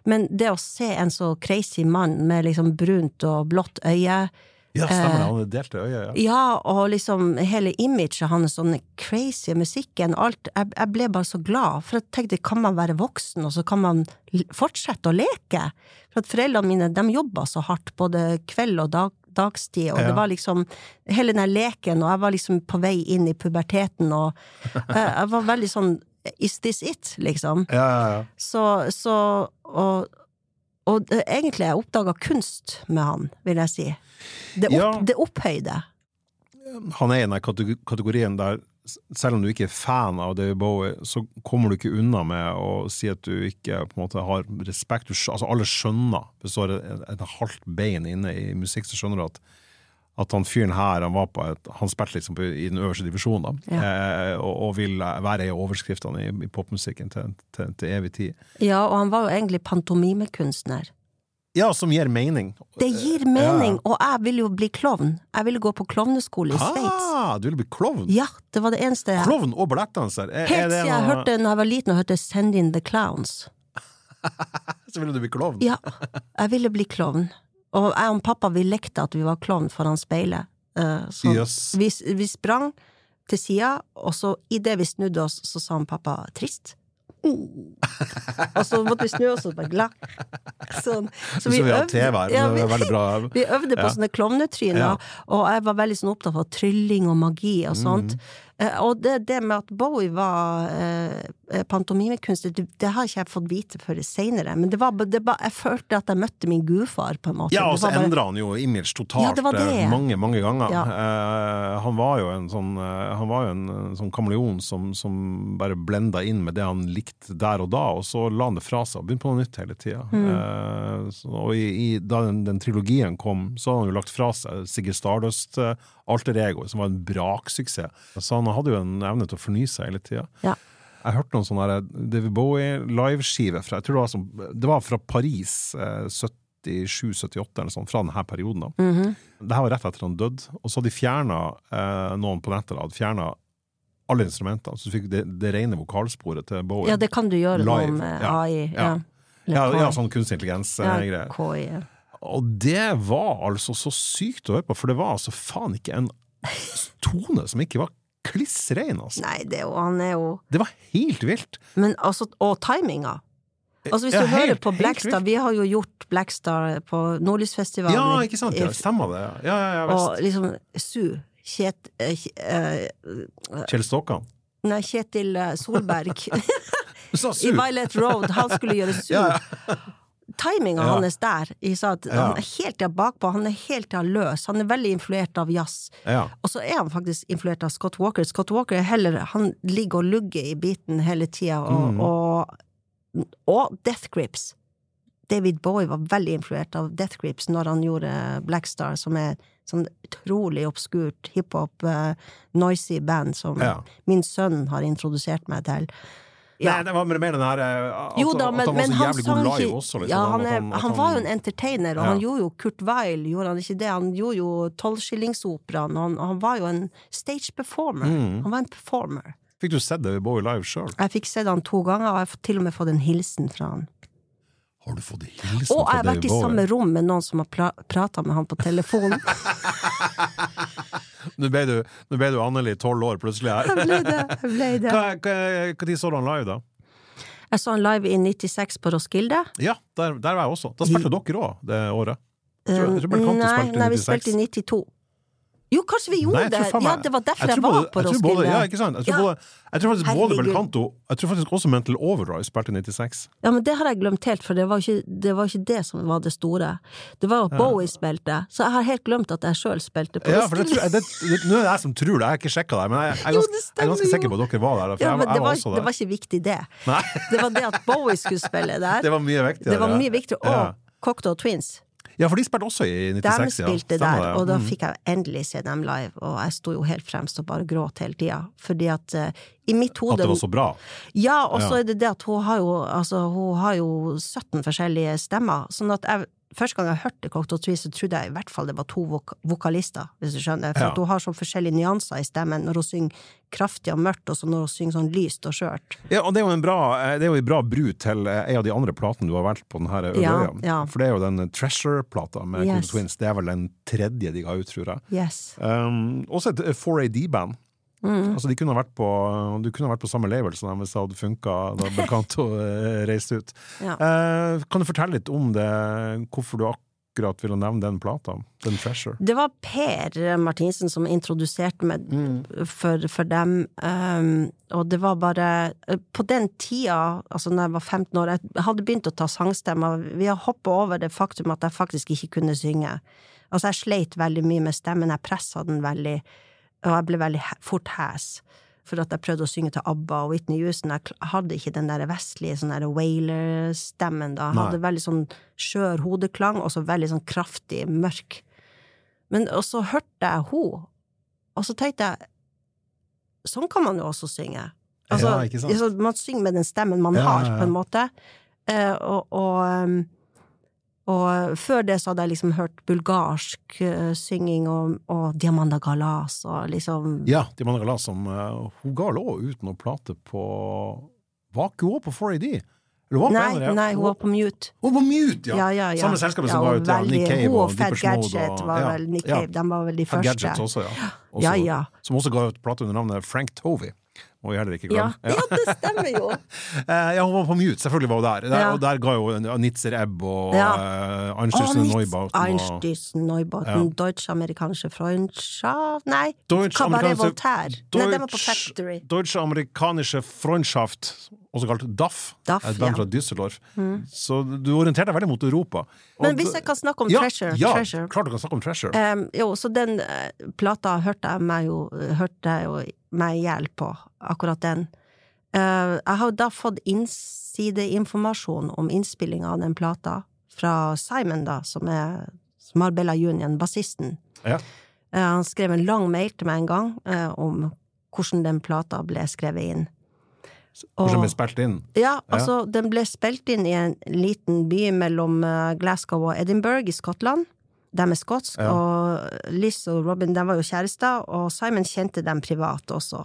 Men det å se en så crazy mann med liksom brunt og blått øye Ja, stemmer det. eh, Han delte øye, ja. ja, og liksom hele imaget hans, sånn crazy musikken, alt. Jeg, jeg ble bare så glad, for jeg tenkte, kan man være voksen, og så kan man fortsette å leke? For at foreldrene mine, de jobba så hardt, både kveld og dag, dagstid, og Ja. det var liksom hele den leken, og jeg var liksom på vei inn i puberteten, og jeg, jeg var veldig sånn Is this it? liksom. Ja, ja, ja. Så, så og, og det, egentlig jeg oppdaga kunst med han, vil jeg si. Det, opp, Ja. det opphøyde. han er i den kategorien der selv om du ikke er fan av David Bowie, så kommer du ikke unna med å si at du ikke på en måte har respekt. Du, altså Alle skjønner, hvis du har et, et halvt bein inne i musikk, så skjønner du at at han fyren her, han var på et, han spilte liksom på, i den øverste divisjonen, da, eh, og, og vil være i overskriftene i, i popmusikken til, til, til evig tid. Ja, og han var jo egentlig pantomimekunstner. Ja, som gir mening. Det gir mening, og jeg ville jo bli klovn. Jeg ville gå på klovneskole i Sveits. Ah, du vil bli klovn? Ja, det var det eneste jeg Klovn og ballettdanser? Er, er Helt det siden jeg hørte når jeg var liten og hørte Send in the Clowns. Så ville du bli klovn? Ja, jeg ville bli klovn. Og jeg og pappa vi lekte at vi var klovn foran speilet. Eh, Så yes. vi, vi sprang til sida, og så idet vi snudde oss, så sa han pappa 'trist'. Mm. og så måtte vi snu oss og bare glad. Sånn. Så vi har TV her, ja, vi, vi øvde på Ja. sånne klovnetryner, Ja. og jeg var veldig sånn opptatt av trylling og magi og sånt. Eh, Og det, det med at Bowie var eh, eh, pantomimekunstner, det, det har ikke jeg fått vite før seinere. Men det var, ba, jeg følte at jeg møtte min gudfar, på en måte. Ja, og så var bare- endra han jo image totalt Ja, eh, mange, mange ganger. Ja. Eh, han var jo en sånn eh, Han var jo en, eh, sånn kameleon som, som bare blenda inn med det han likte der og da, og så la han det fra seg og begynte på noe nytt hele tida. Mm. Eh, og i, i, da den, den trilogien kom, så hadde han jo lagt fra seg Sigurd Stardust, eh, Alter Ego, som var en braksuksess. Så han hadde jo en evne til å fornye seg hele tida. Ja. Jeg hørte noen sånne David Bowie-liveskive fra Jeg tror det var, som, det var fra Paris, eh, 77-78 eller sånn, fra denne perioden. da. Mhm. Det her var rett etter han døde, og så hadde de fjerna eh, noen på nettet. hadde fjernet alle instrumentene, så du fikk det, det rene vokalsporet til Bowie. Ja, det kan du gjøre Live, med AI. ja. Ja. Ja, ja, sånn kunstig intelligens-greier. KI, ja. Og det var altså så sykt å høre på, for det var altså faen ikke en tone som ikke var kliss rein, altså. Nei, det han er jo Det var helt vilt. Men altså, og timinga. Altså Hvis Ja, du hører på Blackstar, vi har jo gjort Blackstar på Nordlysfestivalen. Ja, ikke sant? Ja, stemmer det. Ja, ja, ja, Og liksom Su, Kjet, Uh, Kj- Kjell Stokkan. Nei, Kjetil Solberg i! Violet Road, han skulle gjøre Su. Timinga Ja. hans der, i, at Ja. han er helt til bakpå, han er helt til løs, han er veldig influert av jazz. ja. Og så er han faktisk influert av Scott Walker. Scott Walker er heller Han ligger og lugger i biten hele tida, og, Mm. og, og Death Grips. David Bowie var veldig influert av Death Grips når han gjorde Blackstar, som er sånn utrolig obskurt hiphop, uh, noisy band som min sønn har introdusert meg til. Ja. Nei, det var mer den her eh, at, Jo da, at han var så han jævlig god live også. Liksom. Ja, han, er, han, han var jo en entertainer, og Ja. han gjorde jo Kurt Weil, gjorde han ikke det? Han gjorde jo Tolvskillingsoperaen, han, han var jo en stage performer. Mm. Han var en performer. Fikk du sett det Bowie live sjøl? Jeg fikk sett han to ganger, og jeg har til og med fått en hilsen fra han. Har du fått hilsen fra Og jeg har vært i samme rom med noen som har pra prata med han på telefon. Nå ble du, nå ble du Anneli tolv år plutselig her. Jeg ble det. Jeg ble det. Hva, hva, hva tid så du han live, da? Jeg så han live i 96 på Roskilde. Ja, der, der var jeg også. Da spilte dere òg det året. Jeg tror- jeg tror Eh, nei, nei, vi 96. spilte i 92. Jo, kanskje vi gjorde Nei, det! Ja, det var derfor jeg jeg, var på både- Roskilde. Ja, ikke sant? Jeg tror, Ja. både, jeg tror faktisk både Herregud. Belcanto Jeg tror faktisk også Mental Overdrive spilte i 96. Ja, men det har jeg glemt helt, for det var ikke det, var ikke det som var det store. Det var at Bowie spilte, så jeg har helt glemt at jeg sjøl spilte på Ja, for det Roskilde. tror det, det, Nå er det jeg som tror det, jeg har ikke sjekka det, men jeg, jeg, Jo, ganske, stemmer, jeg er ganske sikker på at dere var der. Ja, men det var var, det var ikke viktig, det. Nei, Det var det at Bowie skulle spille der. det var mye viktigere. Det var mye viktigere. Og Ja. Cocktail Twins. Ja, for de spilte også i 96. De ja. spilte Stemmer der, og da Mm. fikk jeg endelig se dem live. Og jeg sto jo helt fremst og bare gråt hele tida. Fordi at uh, i mitt At det var så bra. Ja, og så Ja. er det det at hun har jo altså, hun har jo 17 forskjellige stemmer. Sånn at jeg Første gang jeg hørte Cocktail Tree, så trodde jeg i hvert fall det var to vok vokalister, hvis du skjønner. For Ja. hun har sånn forskjellige nyanser i stemmen når hun synger kraftig og mørkt, og så når hun synger sånn lyst og skjørt. Ja, og det er jo en bra, eh, det er jo en bra bru til eh, en av de andre platene du har valgt på denne Ja, øya. ja. For det er jo den Treasure-plata med Yes. Cocktail Twins. Det er vel den tredje de ga ut, tror jeg. Yes. Um, også et eh, 4AD-band. Mm. Altså, de kunne vært på, du kunne vært på samme label som dem hvis det hadde funka da Belcanto eh, reiste ut. Ja. Eh, kan du fortelle litt om det, hvorfor du akkurat ville nevne den plata? Den Treasure? Det var Per Martinsen som introduserte meg for, for dem, um, og det var bare På den tida, altså når jeg var 15 år, jeg hadde begynt å ta sangstemmer. Vi har hoppa over det faktum at jeg faktisk ikke kunne synge. Altså, jeg sleit veldig mye med stemmen, jeg pressa den veldig, og jeg ble veldig fort hes. For at jeg prøvde å synge til ABBA og Whitney Houston. Jeg hadde ikke den der vestlige sånn Wailer-stemmen da. Jeg Nei. hadde veldig sånn skjør hodeklang, og så veldig sånn kraftig, mørk. Men og så hørte jeg henne, og så tenkte jeg Sånn kan man jo også synge. Altså, Ja, altså, man synger med den stemmen man Ja, har, på en måte. Uh, og, og, um, og før det så hadde jeg liksom hørt bulgarsk eh, synging og, og Diamanda Galas og liksom Ja, Diamanda Galas som uh, Hun ga lå ut noen plate på Var ikke hun på 4AD? Eller var på Nei, nei, hun var på mute. Hun var på mute, ja! Ja, ja, ja. Samme selskapet som ga og ut ja, Nick Cave og Deepers Gadget og- var vel Nick. Cave, de var vel de første. Gadgets også, ja. Også, Ja, ja. Som også ga ut plate under navnet Frank Tovey. Vi heller ikke Ja, ja det stemmer jo! Eh, ja, hun var på mute, selvfølgelig var hun der. der Ja. Og der ga jo Nitzer Ebb og Ja. uh, Neubauten Einstürzen Neubauten, Neubauten, Deutsch-amerikanische Freundschaft Nei, Deutsch- Cabaret Voltaire. Voltaire. Nei, den var på Factory. Deutsche-amerikanische Freundschaft, også kalt DAF, DAF, et band ja. fra Düsseldorf. Så du orienterte deg veldig mot Europa. Og Men hvis jeg kan snakke om ja, Treasure, ja, Treasure. klart du kan snakke om Treasure. Um, jo, så den uh, plata hørte jeg meg jo, hørte jeg jo meg i hjel på, akkurat den. Eh, jeg har da fått innsideinformasjon om innspillinga av den plata fra Simon, da, som er Marbella Union, bassisten. Ja. Eh, han skrev en lang mail til meg en gang eh, om hvordan den plata ble skrevet inn. Hvordan ble spilt inn? ja, altså, den ble spilt inn i en liten by mellom Glasgow og Edinburgh i Skottland. De er skotsk, Ja. og Liz og Robin de var jo kjærester, og Simon kjente dem privat også.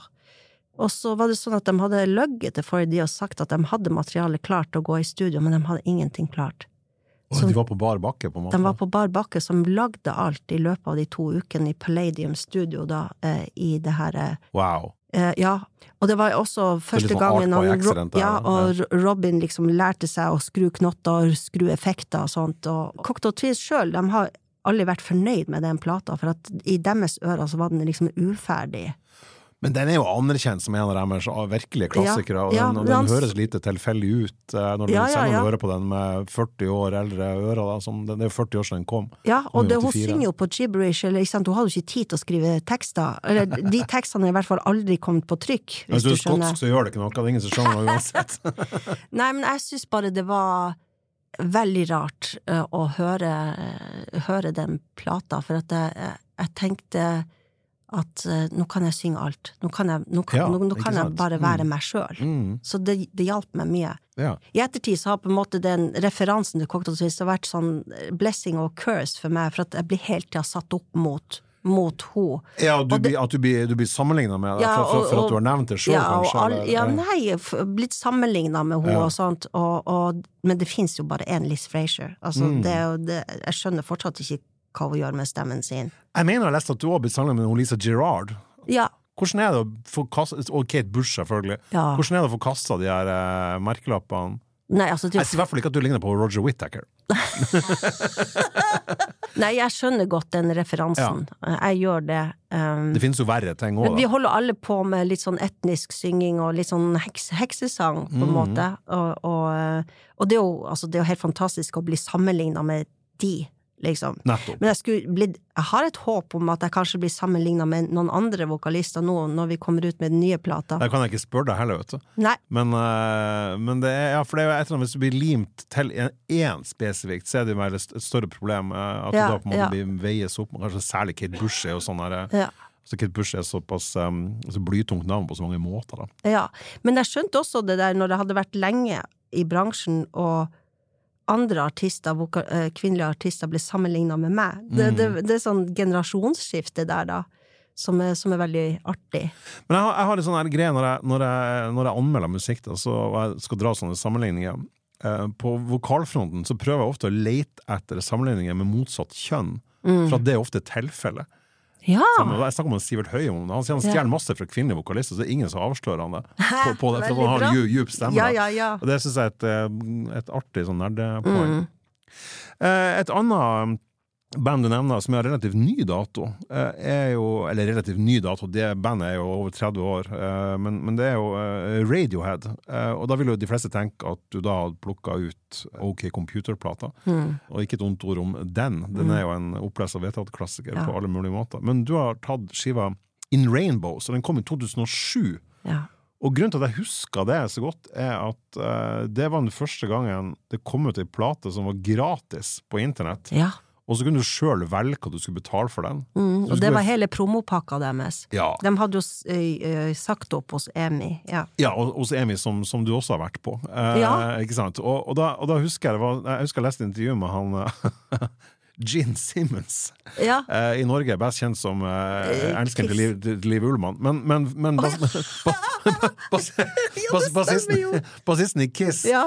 Og så var det sånn at de hadde løyet til Fordy og sagt at de hadde materialet klart til å gå i studio, men de hadde ingenting klart. Så- de var på bar bakke, på en måte? De var på bar bakke, som lagde alt i løpet av de to ukene i Palladium Studio, da, eh, i det her eh, Wow. Eh, ja, og det var også første sånn gangen han, ja, ja. og Robin liksom lærte seg å skru knotter, skru effekter og sånt, og Cocktail Twist sjøl, de har aldri vært fornøyd med den plata, for at i deres ører så var den liksom uferdig. Men den er jo anerkjent som en av deres virkelige klassikere, og den, og den han- høres lite tilfeldig ut eh, når du, selv om du hører på den med 40 år eldre ører. Da, som, det er jo 40 år siden den kom. Ja, og det, hun synger jo på gibberish, eller hun hadde jo ikke tid til å skrive tekster, eller de tekstene er i hvert fall aldri kommet på trykk, Hvis hvis du du er skotsk, så gjør det ikke noe. Det er ingen som skjønner noe uansett. Nei, men jeg syns bare det var veldig rart eh, å høre, eh, høre den plata, for at jeg, jeg tenkte at uh, nå kan jeg synge alt. Nå kan jeg, nå kan, Ja, nå, nå kan jeg bare være meg sjøl. Mm, Så det, det hjalp meg mye. ja. I ettertid så har på en måte den referansen til Cocktail Twist vært sånn blessing og curse for meg, for at jeg blir hele tida satt opp mot mot henne. ja, du, det- blir- at du blir, du blir sammenligna med Ja, for, for, for at du har nevnt det sjøl, Ja, kanskje? all, ja, nei, blitt sammenligna med henne Ja. og sånt, og, og, men det fins jo bare én Liz Frazier. Altså, Mm. det, det, jeg skjønner fortsatt ikke hva hun gjør med stemmen sin. Jeg mener jeg har lest at du har blitt sammen med Lisa Girard. Ja, Hvordan er det å få kastet Og Kate Bush, selvfølgelig. ja. Hvordan er det å få kasta de her uh, merkelappene? Nei, altså, Jeg sier i hvert fall ikke at du ligner på Roger Whittaker. nei, jeg skjønner godt den referansen. Jeg gjør det. Um, Det finnes jo verre ting vi òg, da. holder alle på med litt sånn etnisk synging og litt sånn heks, heksesang, på en Mhm. måte. Og, og, og det, er jo, altså, det er jo helt fantastisk å bli sammenligna med de, liksom. Nettopp. Men jeg, bli, jeg har et håp om at jeg kanskje blir sammenligna med noen andre vokalister nå, når vi kommer ut med den nye plata. Det kan jeg ikke spørre deg heller, vet du. Nei, Men, uh, men det er, ja, for det er et eller annet hvis du blir limt til en- én spesifikt, så er det jo et større problem. eh, At Ja, du da på en måte ja. blir veies opp, kanskje særlig Kate Bush og sånn her eh, ja. Så Kate Bush er såpass um, så blytungt navn på så mange måter, da. ja. Men jeg skjønte også det der når jeg hadde vært lenge i bransjen, og andre artister, eh, kvinnelige artister, ble sammenligna med meg. Det, det, det er sånn generasjonsskifte der, da, som er, som er veldig artig. Men jeg har, jeg har en sånn greie når jeg, når, jeg, når jeg anmelder musikk, da, så, og jeg skal dra sånne sammenligninger. Eh, på vokalfronten så prøver jeg ofte å lete etter sammenligninger med motsatt kjønn, for at det er ofte tilfellet. Ja! Jeg snakker om Sivert Høie. Han sier han stjeler masse fra kvinnelige vokalister, så det er ingen som avslører han det. På, på det for han har djup stemme. Ja, ja, ja. Og det syns jeg er et, eh, et artig sånn nerdepoeng. Mm. Eh, Et annet band du nevner som er relativt ny dato, eh, er jo Eller relativt ny dato, det bandet er jo over 30 år, eh, men, men det er jo eh, Radiohead. Og da vil jo de fleste tenke at du da hadde plukka ut OK Computer-plata. Mm. Og ikke et ondt ord om den, den er jo en opplest og vedtatt klassiker Ja. på alle mulige måter. Men du har tatt skiva In Rainbow, så den kom i 2007. ja. Og grunnen til at jeg husker det så godt, er at det var den første gangen det kom ut ei plate som var gratis på internett. ja. Og så kunne du sjøl velge hva du skulle betale for den. Mm. Og det var hele promopakka deres. Ja, De hadde jo sagt opp hos EMI, ja. ja og hos Emi, som, som du også har vært på. Eh, Ja. Ikke sant? Og, og, da, og da husker jeg var, jeg husker jeg leste intervju med han eh, Gene Simmons. Ja, Eh, I Norge er best kjent som uh, Eh, elskeren til Liv, Liv Ullmann. Men, men, men bas, bas, bas, bas, bassisten, bassisten i Kiss ja.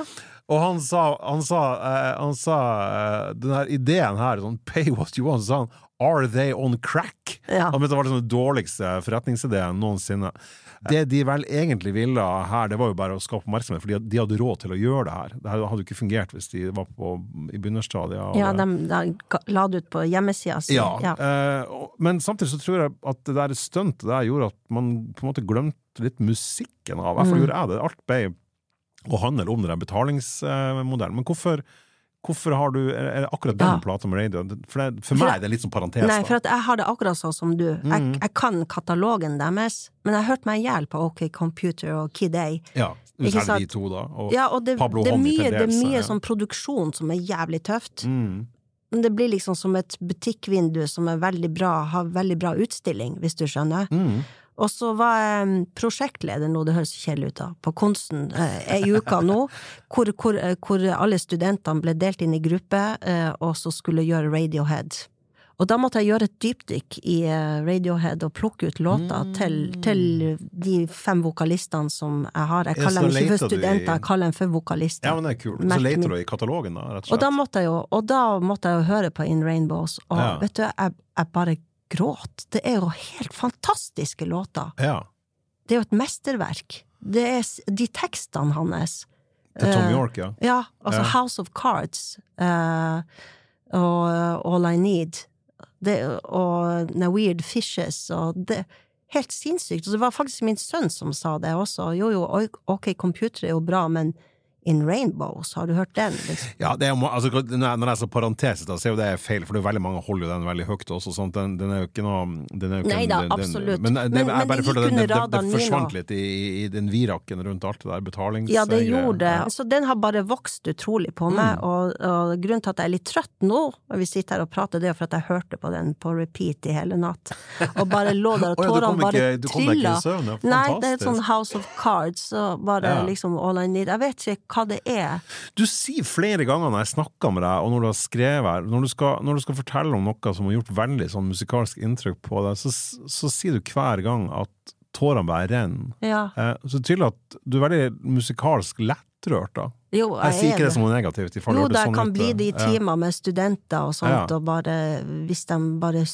Og han sa, han sa, uh, han sa uh, den her ideen her, sånn pay what you want, så sa han Are they on crack? Ja. Han mente det var liksom den dårligste forretningsideen noensinne. Det de vel egentlig ville her, det var jo bare å skape oppmerksomhet, for de hadde råd til å gjøre det her. Det hadde jo ikke fungert hvis de var på, i begynnerstadiet. Ja, de, de la det ut på hjemmesida si. Ja, Ja. Uh, men samtidig så tror jeg at det der stuntet der gjorde at man på en måte glemte litt musikken av. I hvert fall Mm. gjorde jeg det. Alt ble å handle om den betalingsmodellen. Men hvorfor, hvorfor har du er det akkurat den Ja. plata med radio? For, det, for meg er det litt sånn parentes. Nei, for jeg har det akkurat sånn som du. Mm. Jeg, jeg kan katalogen deres, men jeg har hørt meg i hjel på OK Computer og Kid A. ja, særlig de to, da. Og, Ja, og det, Pablo det er mye, det er mye ja. sånn produksjon som er jævlig tøft. mm, Men det blir liksom som et butikkvindu som er veldig bra, har veldig bra utstilling, hvis du skjønner. mm. Og så var jeg mm, prosjektleder nå, det høres kjedelig ut da, på Konsten eh, ei uke nå, hvor, hvor, eh, hvor alle studentene ble delt inn i grupper, eh, og så skulle gjøre Radiohead. Og da måtte jeg gjøre et dypdykk i Radiohead og plukke ut låter Mm. til, til de fem vokalistene som jeg har. Jeg kaller dem ikke for studenter, jeg kaller dem for vokalister. Ja, men det er kult. Så leter min- du i katalogen, da, rett og Og da måtte jeg jo, og da måtte jeg jo høre på In Rainbows, og Ja. vet du, jeg, jeg bare gråt. Det er jo helt fantastiske låter. Ja. Det er jo et mesterverk. Det er de tekstene hans. Til Tom Eh, York, ja. Ja, altså Ja. House of Cards uh, og All I Need det, og The Weird Fishes og det Helt sinnssykt. Og det var faktisk min sønn som sa det også. Jo, jo, ok, computer er jo bra, men In Rainbows, har du hørt den? Liksom? Ja, det er, altså, når jeg- er så parentesis, da, så er jo det feil, for det er veldig mange holder jo den veldig høyt også. Sant? Den, den er jo ikke noe den er jo ikke Nei da, den- den- absolutt. Men, det, Men- jeg bare føler gikk det, det, forsvant litt i, i, den virakken rundt alt det der betalings... Ja, det greier. gjorde det. Ja. Så den har bare vokst utrolig på meg, Mm. og, og grunnen til at jeg er litt trøtt nå, når vi sitter her og prater, det er for at jeg hørte på den på repeat i hele natt. Og bare lå der, og tårene bare trilla. du kom deg ikke i det er fantastisk Nei, det er sånn House of Cards, og bare Ja. liksom all I need. Jeg vet ikke hva det er. Du sier flere ganger når jeg snakker med deg, og når du har skrevet her, når du skal, når du skal fortelle om noe som har gjort veldig sånn musikalsk inntrykk på deg, så, så sier du hver gang at tårene bare renner. Ja. Eh, så det tydelig at du er veldig musikalsk lettrørt, da. Jo, Jeg sier jeg ikke er det som noe negativt. Jo det, det sånn kan litt, bli det i ja. timer med studenter og sånt, Ja. og bare Hvis de bare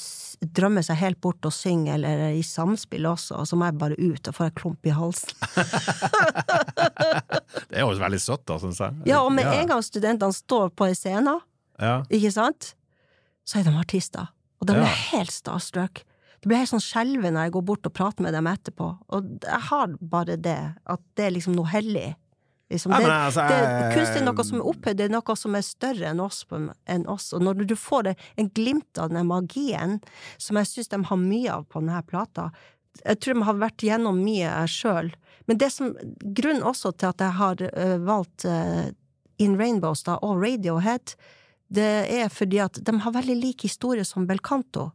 drømmer seg helt bort og synger, eller i samspill også, og så må jeg bare ut, og få en klump i halsen. Det er jo veldig søtt, da, syns jeg. Ja, og med en gang studentene står på en scene, Ja. ikke sant, så er de artister. Og de blir Ja. helt starstruck. Det blir helt sånn skjelven når jeg går bort og prater med dem etterpå. Og jeg har bare det, at det er liksom noe hellig. Liksom, det, altså, det, kunst er noe som er opphøyd, det er noe som er større enn oss. Enn oss. Og når du får det, en glimt av den magien, som jeg syns de har mye av på denne plata Jeg tror de har vært gjennom mye sjøl. Men det som, grunnen også til at jeg har uh, valgt uh, In Rainbows da, og Radiohead, det er fordi at de har veldig lik historie som Belcanto.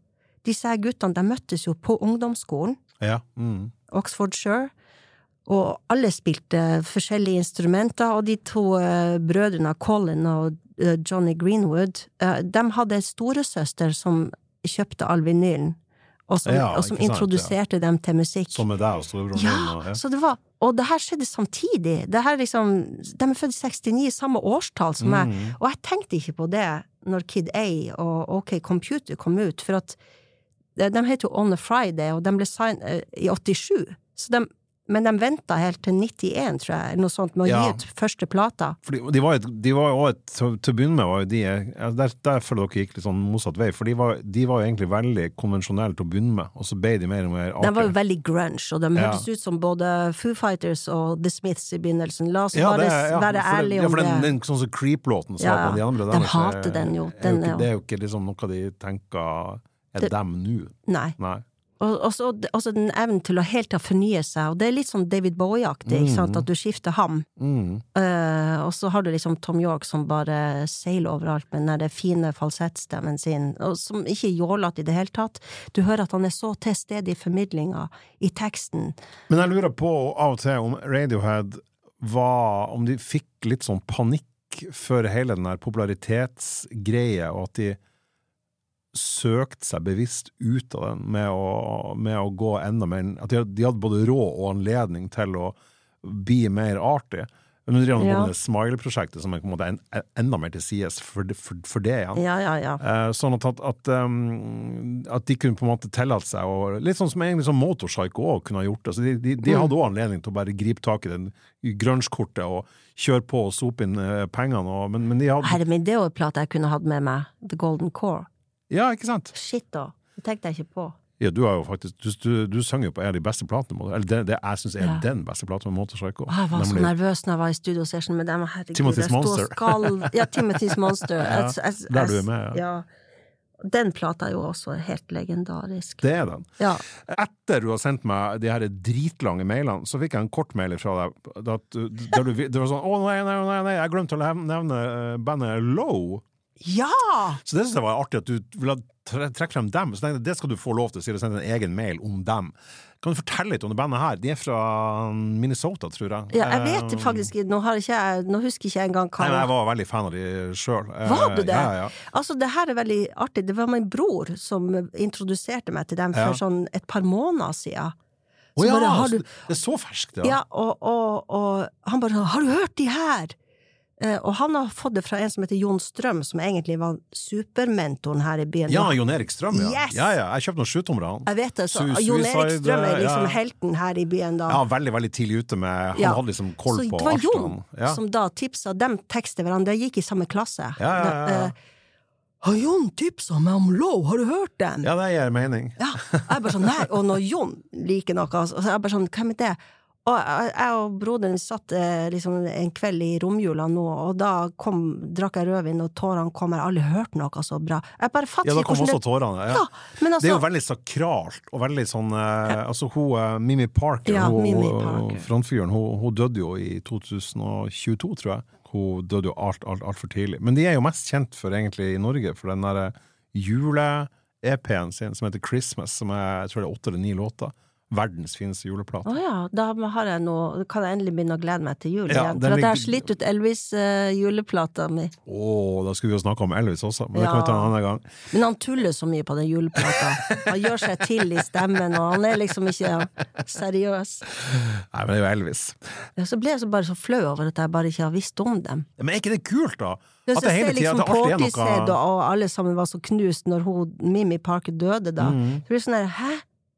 Disse guttene de møttes jo på ungdomsskolen, ja. Mm. Oxfordshire, og alle spilte forskjellige instrumenter, og de to eh, brødrene Colin og eh, Johnny Greenwood, eh, de hadde en storesøster som kjøpte all vinylen, og som, Ja, og som sant, introduserte dem til musikk. Som med deg og storebroren. Ja, Og, ja. så det var Og det her skjedde samtidig. Det her liksom De er født i 69, samme årstall som meg. Mm. Og jeg tenkte ikke på det når Kid A og OK Computer kom ut, for at de, het jo On a Friday, og de ble signet i 87. Så de, men de venta helt til 91, tror jeg, noe sånt, med å Ja. gi ut første plata. Fordi de var, et, de var jo et, til, å begynne med var jo de der, der føler dere gikk litt sånn motsatt vei, for de var, de var jo egentlig veldig konvensjonelle til å begynne med, og så ble de mer og mer De var jo veldig grunge, og de Ja. hørtes ut som både Foo Fighters og The Smiths i begynnelsen. La oss Ja, bare er- være om det- ja, for den, den sånn som Creep-låten som Ja, de andre de hater er- den jo. er jo ikke, det er jo ikke liksom noe de tenker er Det- dem nå. Nei. Nei. Og så den evnen til å helt fornye seg, og det er litt sånn David Bowie-aktig, sant, at du skifter ham. Mm. uh, og så har du liksom Tom York som bare seiler overalt med den der fine falsettstemmen sin, og som ikke er jålete i det hele tatt. Du hører at han er så til stede i formidlinga, i teksten. Men jeg lurer på av og til om Radiohead var Om de fikk litt sånn panikk for hele den der popularitetsgreia, og at de søkte seg bevisst ut av den med å, med å gå enda mer At de, de hadde både råd og anledning til å bli mer artig. Men Nå driver Ja. med Smile-prosjektet, som er på en måte en, enda mer til sides for, for, for det igjen. Ja, ja, ja. Eh, sånn at, at, um, at de kunne på en måte tillate seg å Litt sånn som egentlig sånn Motorpsycho òg kunne ha gjort. Altså de, de, Mm. de hadde òg anledning til å bare gripe tak i den grunge-kortet og kjøre på og sope inn eh, pengene, og, men, men de hadde Herre min, det er jo en plate jeg kunne hatt med meg. The Golden Core. Ja, ikke sant? Shit, da. Det tenkte jeg ikke på. Ja, du har jo faktisk Du, du, du sang jo på en av de beste platene, eller det, det jeg syns er Ja. den beste platen med Motorpsycho. Å, Jeg var så nervøs når jeg var i studio session med dem. Herregud, Timothy's Monster. Skal, Ja, Timothy's Monster. Jeg- jeg- der du er med, ja. Den plata er jo også helt legendarisk. Det er den. Ja. Etter du har sendt meg de her dritlange mailene, så fikk jeg en kort mail fra deg at, du- der du, det var sånn Å, nei, nei, nei, nei, jeg glemte å nevne eh, bandet Low. Ja! Så det synes jeg var artig at du ville trekke frem dem. Så tenkte jeg, det skal du få lov til, siden du sendte en egen mail om dem. Kan du fortelle litt om det bandet her? De er fra Minnesota, tror jeg. ja jeg vet Eh, faktisk Nå, har ikke jeg, nå husker ikke engang hva Nei, jeg var veldig fan av de sjøl. Var du det? Ja, ja, ja. Altså, det her er veldig artig. Det var min bror som introduserte meg til dem Ja. for sånn et par måneder siden. Å oh, ja, bare, du- det er så ferskt, ja. Ja, og, og, og han bare 'Har du hørt de her?' Eh, og han har fått det fra en som heter Jon Strøm, som egentlig var supermentoren her i byen. Ja, Jon Erik Strøm, ja. Yes! ja, ja. Jeg kjøpte noen sjutommere, han. Jeg vet det, så Su- Jon Erik Strøm er liksom ja. helten her i byen da. Ja, veldig, veldig tidlig ute med Han Ja. hadde liksom koll så på det var alt. Jon ja. som da tipsa dem tekster hverandre. De gikk i samme klasse. Ja, ja, ja, De, eh, har Jon tipsa meg om Low, har du hørt den? ja, det gir mening. Ja. Jeg bare sånn, nei, og når Jon liker noe, så er jeg bare sånn, hvem er det? Og jeg og broderen satt eh, liksom en kveld i romjula nå, og da kom, drakk jeg rødvin, og tårene kom. Jeg har aldri hørt noe så bra. Ja, da kom også tårene. Ja. Ja, men Det er jo altså veldig sakralt, og veldig sånn eh, Altså, hun eh, Mimi Parker, Ja, hun, Mimi Parker. frontfyren, hun, hun døde jo i 2022, tror jeg. Hun døde jo altfor alt, alt for tidlig. Men de er jo mest kjent for, egentlig, i Norge, for den derre jule-EP-en sin som heter Christmas, som er jeg tror det er åtte eller ni låter. Verdens fineste juleplate. Å ja, da noe, kan jeg endelig begynne å glede meg til jul Ja, igjen. For at jeg har slitt ut Elvis-juleplata mi. Å, da skulle vi jo snakke om Elvis også, men det kan vi ta en annen gang. Men han tuller så mye på den juleplata. Han gjør seg til i stemmen, og han er liksom ikke seriøs. Nei, men det er jo Elvis. Ja, så ble jeg så bare så flau over at jeg bare ikke har visst om dem. Men er ikke det kult, da? Ja, At det hele tida liksom alltid er noe og, alle sammen var så knust når hun, Mimi Parker døde da. Mm. Så blir det sånn der, hæ?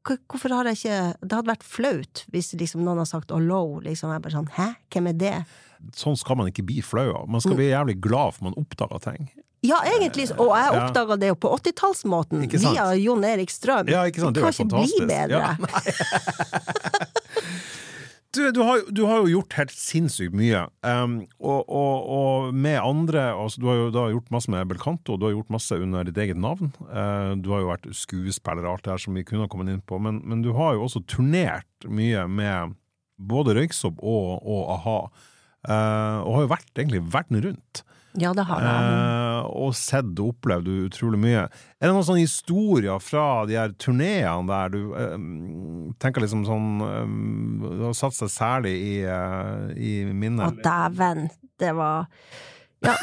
Hvor- Hvorfor har jeg ikke Det hadde vært flaut hvis liksom noen har sagt Ollo, liksom. Jeg bare sånn, hæ? Hvem er det? Sånn skal man ikke bli flau av. Man Mm. skal bli jævlig glad for man oppdager ting. Ja, egentlig, og jeg oppdaga det jo på 80-tallsmåten, via Jon Erik Strøm. Ja, ikke sant? Det det kan ikke bli bedre. Ja, Du, du, har, du har jo gjort helt sinnssykt mye, um, og, og, og med andre altså, Du har jo da gjort masse med Belcanto, du har gjort masse under ditt eget navn. Uh, du har jo vært skuespiller og alt det her som vi kunne ha kommet inn på, men, men du har jo også turnert mye med både Røyksopp og, og a-ha. Uh, og har jo vært egentlig verden rundt. Ja, det har jeg. Eh, og sett og opplevd utrolig mye. Er det noen sånne historier fra de her turneene der du eh, tenker liksom sånn eh, Du har satt seg særlig i, eh, i Å, minnet? dæven. Det var Ja,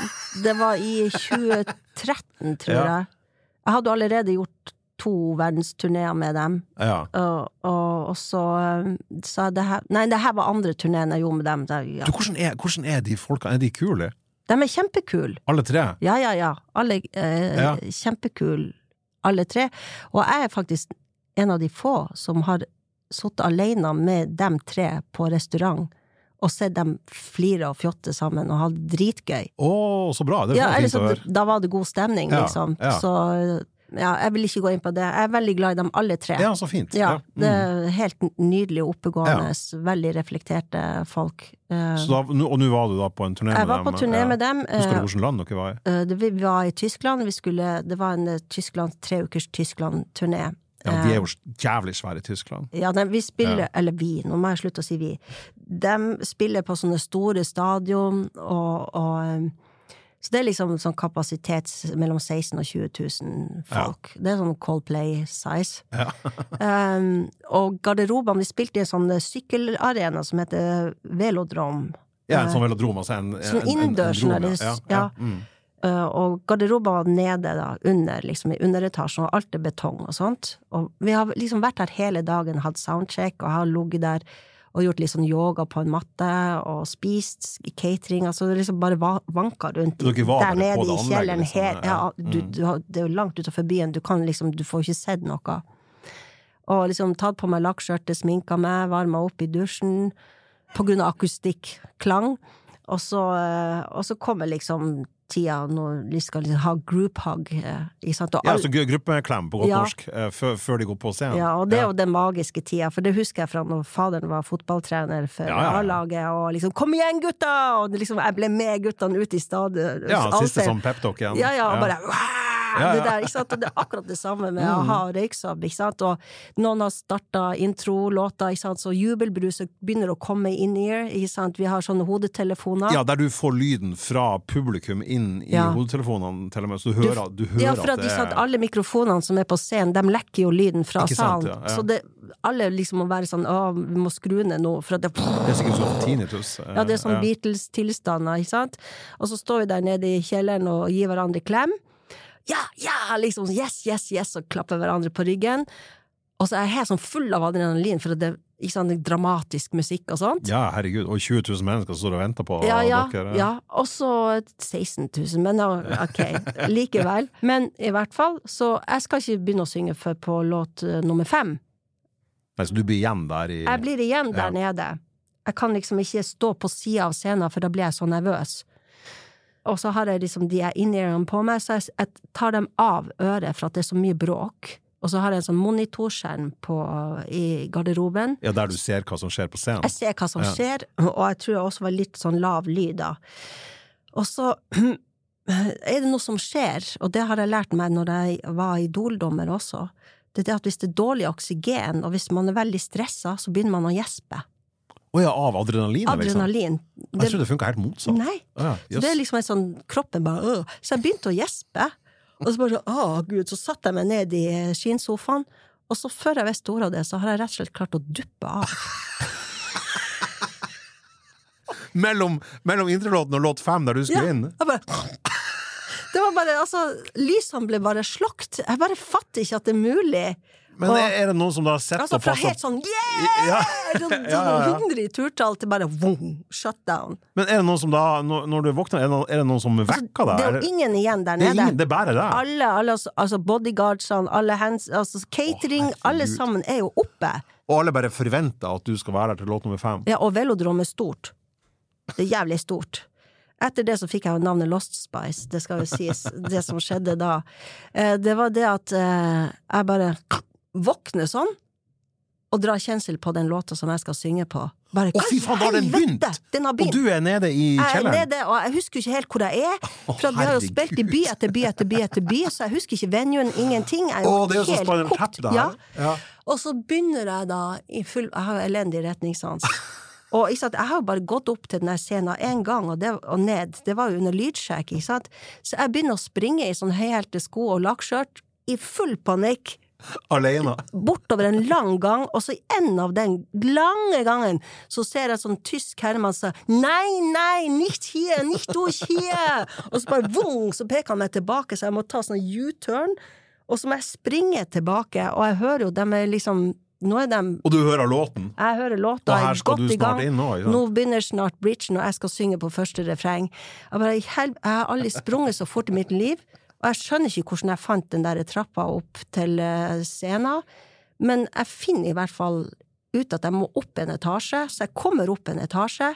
det var i 2013, tror Ja. jeg. Jeg hadde allerede gjort to verdensturneer med dem. Ja. Og, og, og så um, sa det her Nei, det her var andre turneen jeg gjorde med dem. Der, ja. Du, hvordan, er, hvordan er de folka? Er de kule? De er kjempekule. Alle tre? Ja, ja, ja. Alle eh, Ja. kjempekule, alle tre. Og jeg er faktisk en av de få som har sittet alene med dem tre på restaurant og sett dem flire og fjotte sammen og ha det dritgøy. Å, så bra! Det er Ja, ja, fint å høre. da var det god stemning, Ja, liksom. ja. Så ja, jeg vil ikke gå inn på det. Jeg er veldig glad i dem alle tre. Ja, så fint. Ja, Ja, det mm. er helt nydelig oppegående, veldig reflekterte folk. Eh, Så da, og nå var du da på en turné med dem? jeg var på turné ja. med dem. Husker du eh, hvilket land dere var i? eh, det- Vi var i Tyskland. Vi skulle, det var en Tyskland, tre ukers Tyskland-turné. Ja, de er jo jævlig svære i Tyskland. Ja, de, vi spiller, Ja. eller vi, nå må jeg slutte å si vi. De spiller på sånne store stadion, og, og Så det er liksom sånn kapasitet mellom 16 og 20 000 folk. Det er sånn Coldplay-size. um, og garderobene Vi spilte i en sånn sykkelarena som heter Velodrom. Ja, en sånn velodrom, altså en, en, Sånn en- en innendørs, ja. ja. ja. Mm. Uh, og garderober var nede da, under, liksom i underetasjen, og alt er betong og sånt. Og vi har liksom vært her hele dagen, hatt soundcheck, og har ligget der. Og gjort litt sånn yoga på en matte, og spist i catering, altså liksom bare va- vanka rundt der nede i kjelleren. liksom, helt- ja. ja, du, du, det er jo langt utenfor byen, du kan liksom, du får ikke sett noe. Og liksom tatt på meg lakkskjørtet, sminka meg, varma opp i dusjen, på grunn av akustikk, klang. Og så, eh, og så kommer liksom tida når de skal liksom ha group hug. eh, Ikke sant? Og Ja, all- altså gu- gruppeklem på godt Ja. norsk eh, før, de går på scenen. ja, og det er jo den magiske tida, for det husker jeg fra når faderen var fotballtrener for Ja, ja, ja. A-laget, og liksom 'kom igjen, gutta!' Og liksom, jeg ble med guttene ut i stadion. Ja, siste sånn peptalk igjen. Ja, ja, og bare «Wow!» Ja, Det der, ikke sant? Og det er akkurat det samme med Mm. a-ha og røyksopp, ikke sant? Og noen har starta introlåta, ikke sant? Så jubelbruset begynner å komme in ear, ikke sant? Vi har sånne hodetelefoner. Ja, der du får lyden fra publikum inn i Ja. hodetelefonene, til og med. Så du hører, du hører Ja, for at, det er alle mikrofonene som er på scenen, de lekker jo lyden fra sant, salen. ja, ja. Så det, alle liksom må være sånn 'Å, vi må skru ned nå', for at det Det er sikkert sånn tinnitus. Ja, det er sånn. Beatles-tilstander, ikke sant? Og så står vi der nede i kjelleren og gir hverandre klem. Ja, ja, liksom yes, yes, yes, og klapper hverandre på ryggen. Og så er jeg helt sånn full av adrenalin, for det er ikke sånn dramatisk musikk og sånt. Ja, herregud. Og 20 000 mennesker står og venter på Ja, ja, dere. ja. Og så 16 000, men ok, likevel. Men i hvert fall, så jeg skal ikke begynne å synge før på låt eh, nummer fem. Nei, så du blir igjen der i Jeg blir igjen der Ja. nede. Jeg kan liksom ikke stå på sida av scenen, for da blir jeg så nervøs. Og så har jeg liksom de in-earene på meg, så jeg, jeg tar dem av øret for at det er så mye bråk. Og så har jeg en sånn monitorskjerm på, i garderoben. Ja, der du ser hva som skjer på scenen. Jeg ser hva som Ja. skjer, og jeg tror jeg også var litt sånn lav lyd da. Og så er det noe som skjer, og det har jeg lært meg når jeg var idoldommer også. Det er det at hvis det er dårlig oksygen, og hvis man er veldig stressa, så begynner man å gjespe. Å ja, av adrenalin. liksom? Adrenalin. Jeg trodde det funka helt motsatt. Nei. Oh ja, Så det er liksom en sånn Kroppen bare øh. Så jeg begynte å gjespe. Og så bare å gud, så satte jeg meg ned i skinnsofaen, og så før jeg visste ordet av det, så har jeg rett og slett klart å duppe av. Mellom, mellom introlåten og låt fem, der du skulle inn? Jeg bare Det var bare, altså Lysene ble bare slåkt. Jeg bare fatter ikke at det er mulig. Men er, er det noen som da har sett Altså og fra helt sånn yeah! Ja. Sånn, Ja, ja, ja. sånn 100 i turtall til bare vong, shut down. Men er det noen som da, når, når du våkner, er det er det noen som vekker deg? Det er jo ingen igjen der det er nede. ingen, det er bare deg? Alle, alle altså- altså bodyguardsene, alle hands, altså catering, Å, alle sammen er jo oppe. Og alle bare forventer at du skal være der til låt nummer fem? Ja, og velodrom er stort. Det er jævlig stort. Etter det så fikk jeg jo navnet Lost Spice, det skal jo sies. Det som skjedde da, eh, det var det at eh, jeg bare våkner sånn, og dra kjensel på den låta som jeg skal synge på. Bare, Å, fy faen, da har den begynt! Den har Og du er nede i kjelleren? Jeg er nede, og jeg husker ikke helt hvor jeg er. For vi har jo spilt i by etter by etter by etter by, så jeg husker ikke venuen, ingenting. Jeg er jo jo det er jo så helt Tap, kokt. det Ja. Ja. Og så begynner jeg da i full Jeg har jo elendig retningssans. Og jeg har jo bare gått opp til den scenen én gang, og, det, og ned. Det var jo under lydsjekk. Så jeg begynner å springe i sånn høyhælte sko og lakkskjørt, i full panikk, Alene. bortover en lang gang, og så i enden av den lange gangen så ser jeg sånn tysk herremann sa Nei, nei, nicht hier, nicht durch hier! Og så bare vung, så peker han meg tilbake, så jeg må ta sånn U-turn, og så må jeg springe tilbake, og jeg hører jo dem er liksom er de, Og du hører låten? Jeg hører låta, Og her er skal du snart inn nå, Ja. Nå begynner snart bridgen, og jeg skal synge på første refreng. Jeg, bare, jeg har aldri sprunget så fort i mitt liv, og jeg skjønner ikke hvordan jeg fant den der trappa opp til eh, scenen, men jeg finner i hvert fall ut at jeg må opp en etasje, så jeg kommer opp en etasje,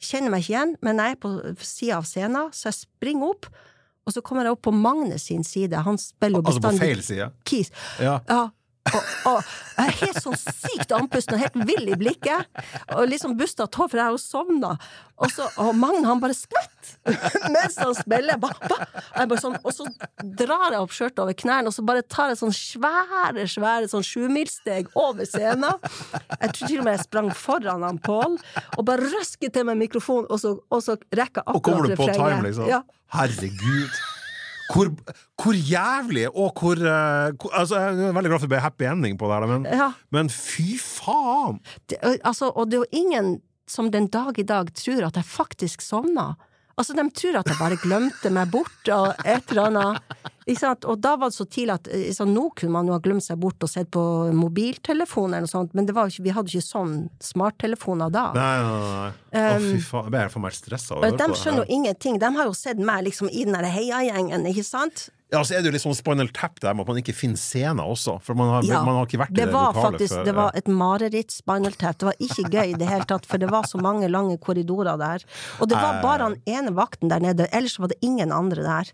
kjenner meg ikke igjen, men jeg er på sida av scenen, så jeg springer opp, og så kommer jeg opp på Magnes sin side, han spiller jo Altså på feil side? keys. Ja. Ja. Og, og jeg er helt sånn sykt andpusten og helt vill i blikket. Og liksom busta tå, for jeg har jo sovna. Og, så, og Magne han bare skvett mens han spiller. Ba, ba. Sånn, og så drar jeg opp skjørtet over knærne, og så bare tar jeg sånn svære, svære sånn sjumilssteg over scenen. Jeg tror til og med jeg sprang foran han Pål, og bare røsker til meg mikrofonen, og så, og så rekker jeg Og kommer akkurat du på time, liksom? Ja. Herregud. Hvor, hvor jævlig, og hvor, eh, hvor Altså, jeg er veldig glad for det ble happy ending på det her, men, Ja. men fy faen! det, altså, og det er jo ingen som den dag i dag tror at jeg faktisk sovna. Altså, de tror at jeg bare glemte meg bort og et eller annet. Og da var det så tidlig at eh, så nå kunne man jo ha glemt seg bort og sett på mobiltelefon eller noe sånt, men det var ikke, vi hadde ikke sånn smarttelefoner da. Nei, nei, nei. Å, fy faen. Jeg ble for meg stressa av å høre de på det. skjønner jo ingenting. De har jo sett meg liksom i den der heiagjengen, ikke sant? Ja, så er det jo litt sånn Spinal Tap der med at man ikke finner scener også. For man har, Ja. man har ikke vært i Det det var lokalet faktisk før. det var et mareritt spinal tap. Det var ikke gøy i det hele tatt, for det var så mange lange korridorer der. Og det var Eh. bare han ene vakten der nede, ellers var det ingen andre der.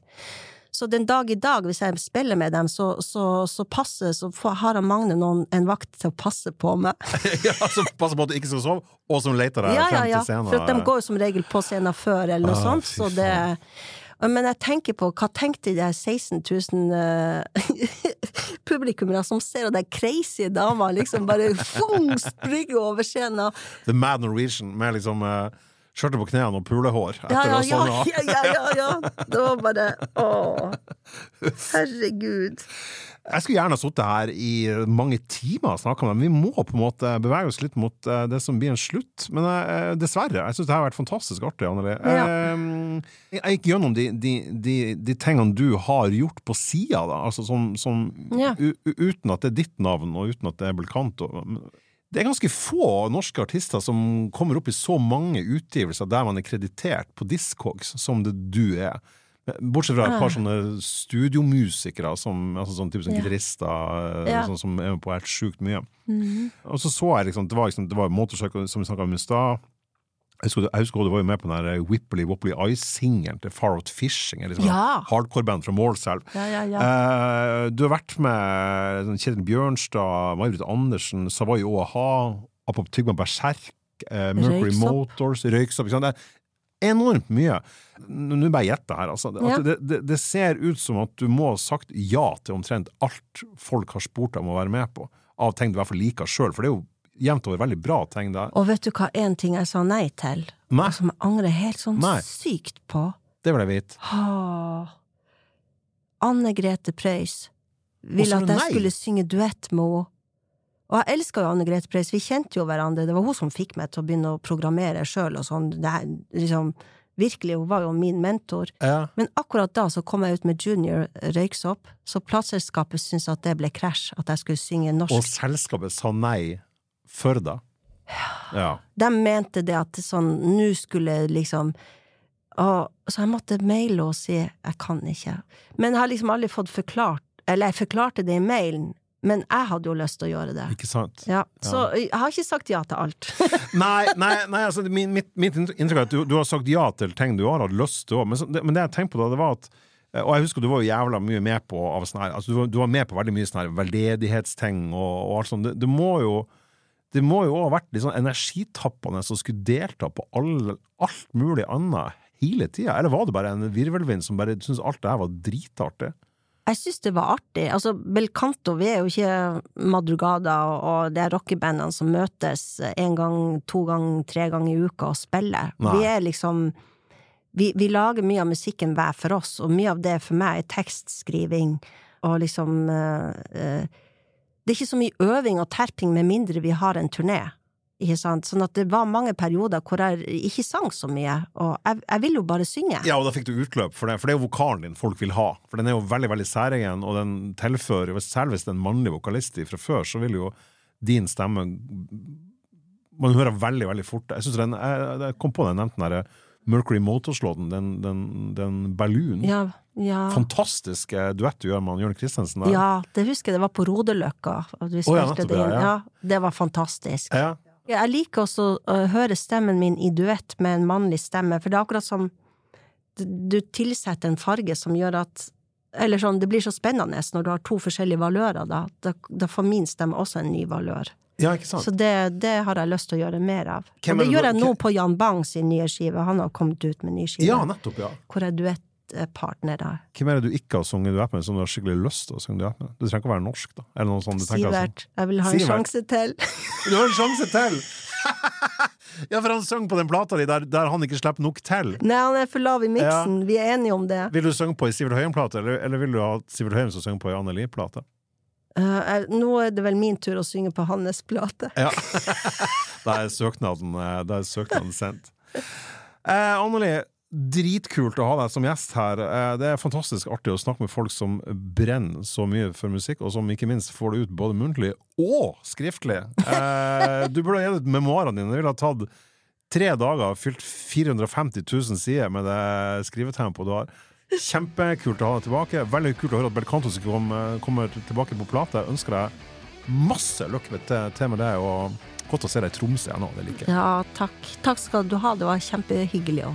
Så den dag i dag, hvis jeg spiller med dem, så, så, så passer Så har Magne noen, en vakt til å passe på meg. ja, Som passer på at du ikke skal sove, og som leter deg Ja, ja, frem ja. til scenen. For at de går jo som regel på scenen før, eller noe Ah, sånt. Så det Men jeg tenker på, hva tenkte de der 16 000 eh, publikummere som ser den de crazy dama liksom bare fung, springer over scenen? The Mad Norwegian med liksom uh, skjørtet på knærne og pulehår. Ja, ja, ja, sånn, ja, ja, ja, ja. Det var bare Å, herregud. Jeg skulle gjerne ha sittet her i mange timer og snakka med dem. Vi må på en måte bevege oss litt mot eh, det som blir en slutt. Men uh, dessverre. Jeg syns det har vært fantastisk artig, Anneli. Ja. Uh, jeg gikk gjennom de, de, de, de tingene du har gjort på sida. Altså som, som Ja. u, uten at det er ditt navn, og uten at det er Belcanto. Det er ganske få norske artister som kommer opp i så mange utgivelser der man er kreditert på Discogs som det du er. Bortsett fra et par sånne studiomusikere, som, altså sånn, type, sånn gitarister eh, Ja. sånn, som er med på helt sjukt mye. Og så så jeg liksom, det var, liksom, det var motorsykkel, som vi snakka om i stad. Jeg husker, jeg husker du var jo med på den der Whipply Wopply Ice-singelen til Far Out Fishing. Eller sånn Ja. Hardcore-band fra Målselv. Ja, ja, ja. Eh, du har vært med sånn Kjetil Bjørnstad, May-Britt Andersen, Savoy Å-ha, Apoptygma Berserk, eh, Mercury Røyksopp. Motors, Røyksopp. ikke sant? Enormt mye. Nå bare gjetter her, altså. Ja. Det, det, det ser ut som at du må ha sagt ja til omtrent alt folk har spurt deg om å være med på, av ting du i hvert fall liker sjøl, for det er jo jevnt over veldig bra ting der. Og vet du hva én ting jeg sa nei til, Nei, og som jeg angrer helt sånn Nei. sykt på? det vil jeg vite. Ah. Anne Grete Preus ville at jeg nei? skulle synge duett med henne. Og jeg elska jo Anne Grete Preus, vi kjente jo hverandre. Det var hun som fikk meg til å begynne å programmere sjøl og sånn. Det er liksom, virkelig, hun var jo min mentor. Ja. Men akkurat da så kom jeg ut med Junior Røyksopp, så plateselskapet syntes at det ble krasj, at jeg skulle synge norsk. Og selskapet sa nei før da? Ja. Ja. De mente det at sånn, nå skulle liksom og, Så jeg måtte maile og si jeg kan ikke. Men jeg har liksom aldri fått forklart Eller jeg forklarte det i mailen, men jeg hadde jo lyst til å gjøre det. Ikke sant? Ja, Så jeg har ikke sagt ja til alt. Nei, nei, nei altså, mitt, mitt inntrykk er at du, du har sagt ja til ting du har hatt lyst til òg, men, men det jeg tenkte på da, det var at eh, og jeg husker du var jo jævla mye med på her, altså du, var, du var med på veldig mye sånne her veldedighetsting og, og alt sånt. Det, det må jo det må jo òg ha vært litt sånn energitappende som skulle delta på all, alt mulig annet hele tida. Eller var det bare en virvelvind som bare syntes alt det her var dritartig? Jeg syns det var artig. Altså, Belcanto, vi er jo ikke Madrugada og, det er rockebandene som møtes en gang, to gang, tre ganger i uka og spiller. Nei. Vi er liksom vi, vi lager mye av musikken hver for oss, og mye av det for meg er tekstskriving og liksom uh, uh, Det er ikke så mye øving og terping med mindre vi har en turné. Sånn at det var mange perioder hvor jeg ikke sang så mye, og jeg, jeg vil jo bare synge. Ja, og da fikk du utløp for det, for det er jo vokalen din folk vil ha. For den er jo veldig veldig særegen, og den tilfører Særlig hvis det er en mannlig vokalist fra før, så vil jo din stemme Man hører veldig, veldig fort Jeg den, jeg, jeg kom på den, nevnte den der Mercury Motors-låten, den, den, den Balloon. Ja, ja. Fantastisk duett du gjør med Jørn Christensen der. Ja, det husker jeg, det var på Rodeløkka. Oh, ja, det det var fantastisk. Ja. Jeg liker også å høre stemmen min i duett med en mannlig stemme, for det er akkurat som du- tilsetter en farge som gjør at Eller sånn, det blir så spennende når du har to forskjellige valører, da. Da, da får min stemme også en ny valør. ja, ikke sant? Så det, det har jeg lyst til å gjøre mer av. Hvem Og det gjør jeg nå på Jan Bang sin nye skive. Han har kommet ut med ny skive. Ja, nettopp, ja. Hvor jeg er duettpartner. Hvem er det du ikke har sunget duett med, som du har skikkelig lyst til å synge duett med? Du trenger ikke å være norsk, da. Er noe sånn sånn? Sivert. Jeg vil ha en Sivert. sjanse til. Du har en sjanse til! ja, for han sang på den plata di der, der han ikke slipper nok til. Nei, han er for lav i miksen. Vi er enige om det. Vil du synge på ei Sivert Høyen-plate, eller, eller vil du ha Sivert Høyen som synger på ei Anne Lie-plate? Uh, jeg- nå er det vel min tur å synge på hans plate. Ja. da er søknaden, eh, da er søknaden sendt. Uh, Anneli, dritkult å ha deg som gjest her. Eh, det er fantastisk artig å snakke med folk som brenner så mye for musikk, og som ikke minst får det ut både muntlig og skriftlig. Eh, du burde ha gitt ut memoarene dine. Det ville ha tatt tre dager, fylt 450 000 sider med det skrivetempoet du har. Kjempekult å ha deg tilbake. Veldig kult å høre at Belcanto kommer tilbake på plate. Jeg ønsker deg masse lykke til, med det. og Godt å se deg i Tromsø igjen òg. det liker jeg. Ja, takk. Takk skal du ha. Det var kjempehyggelig å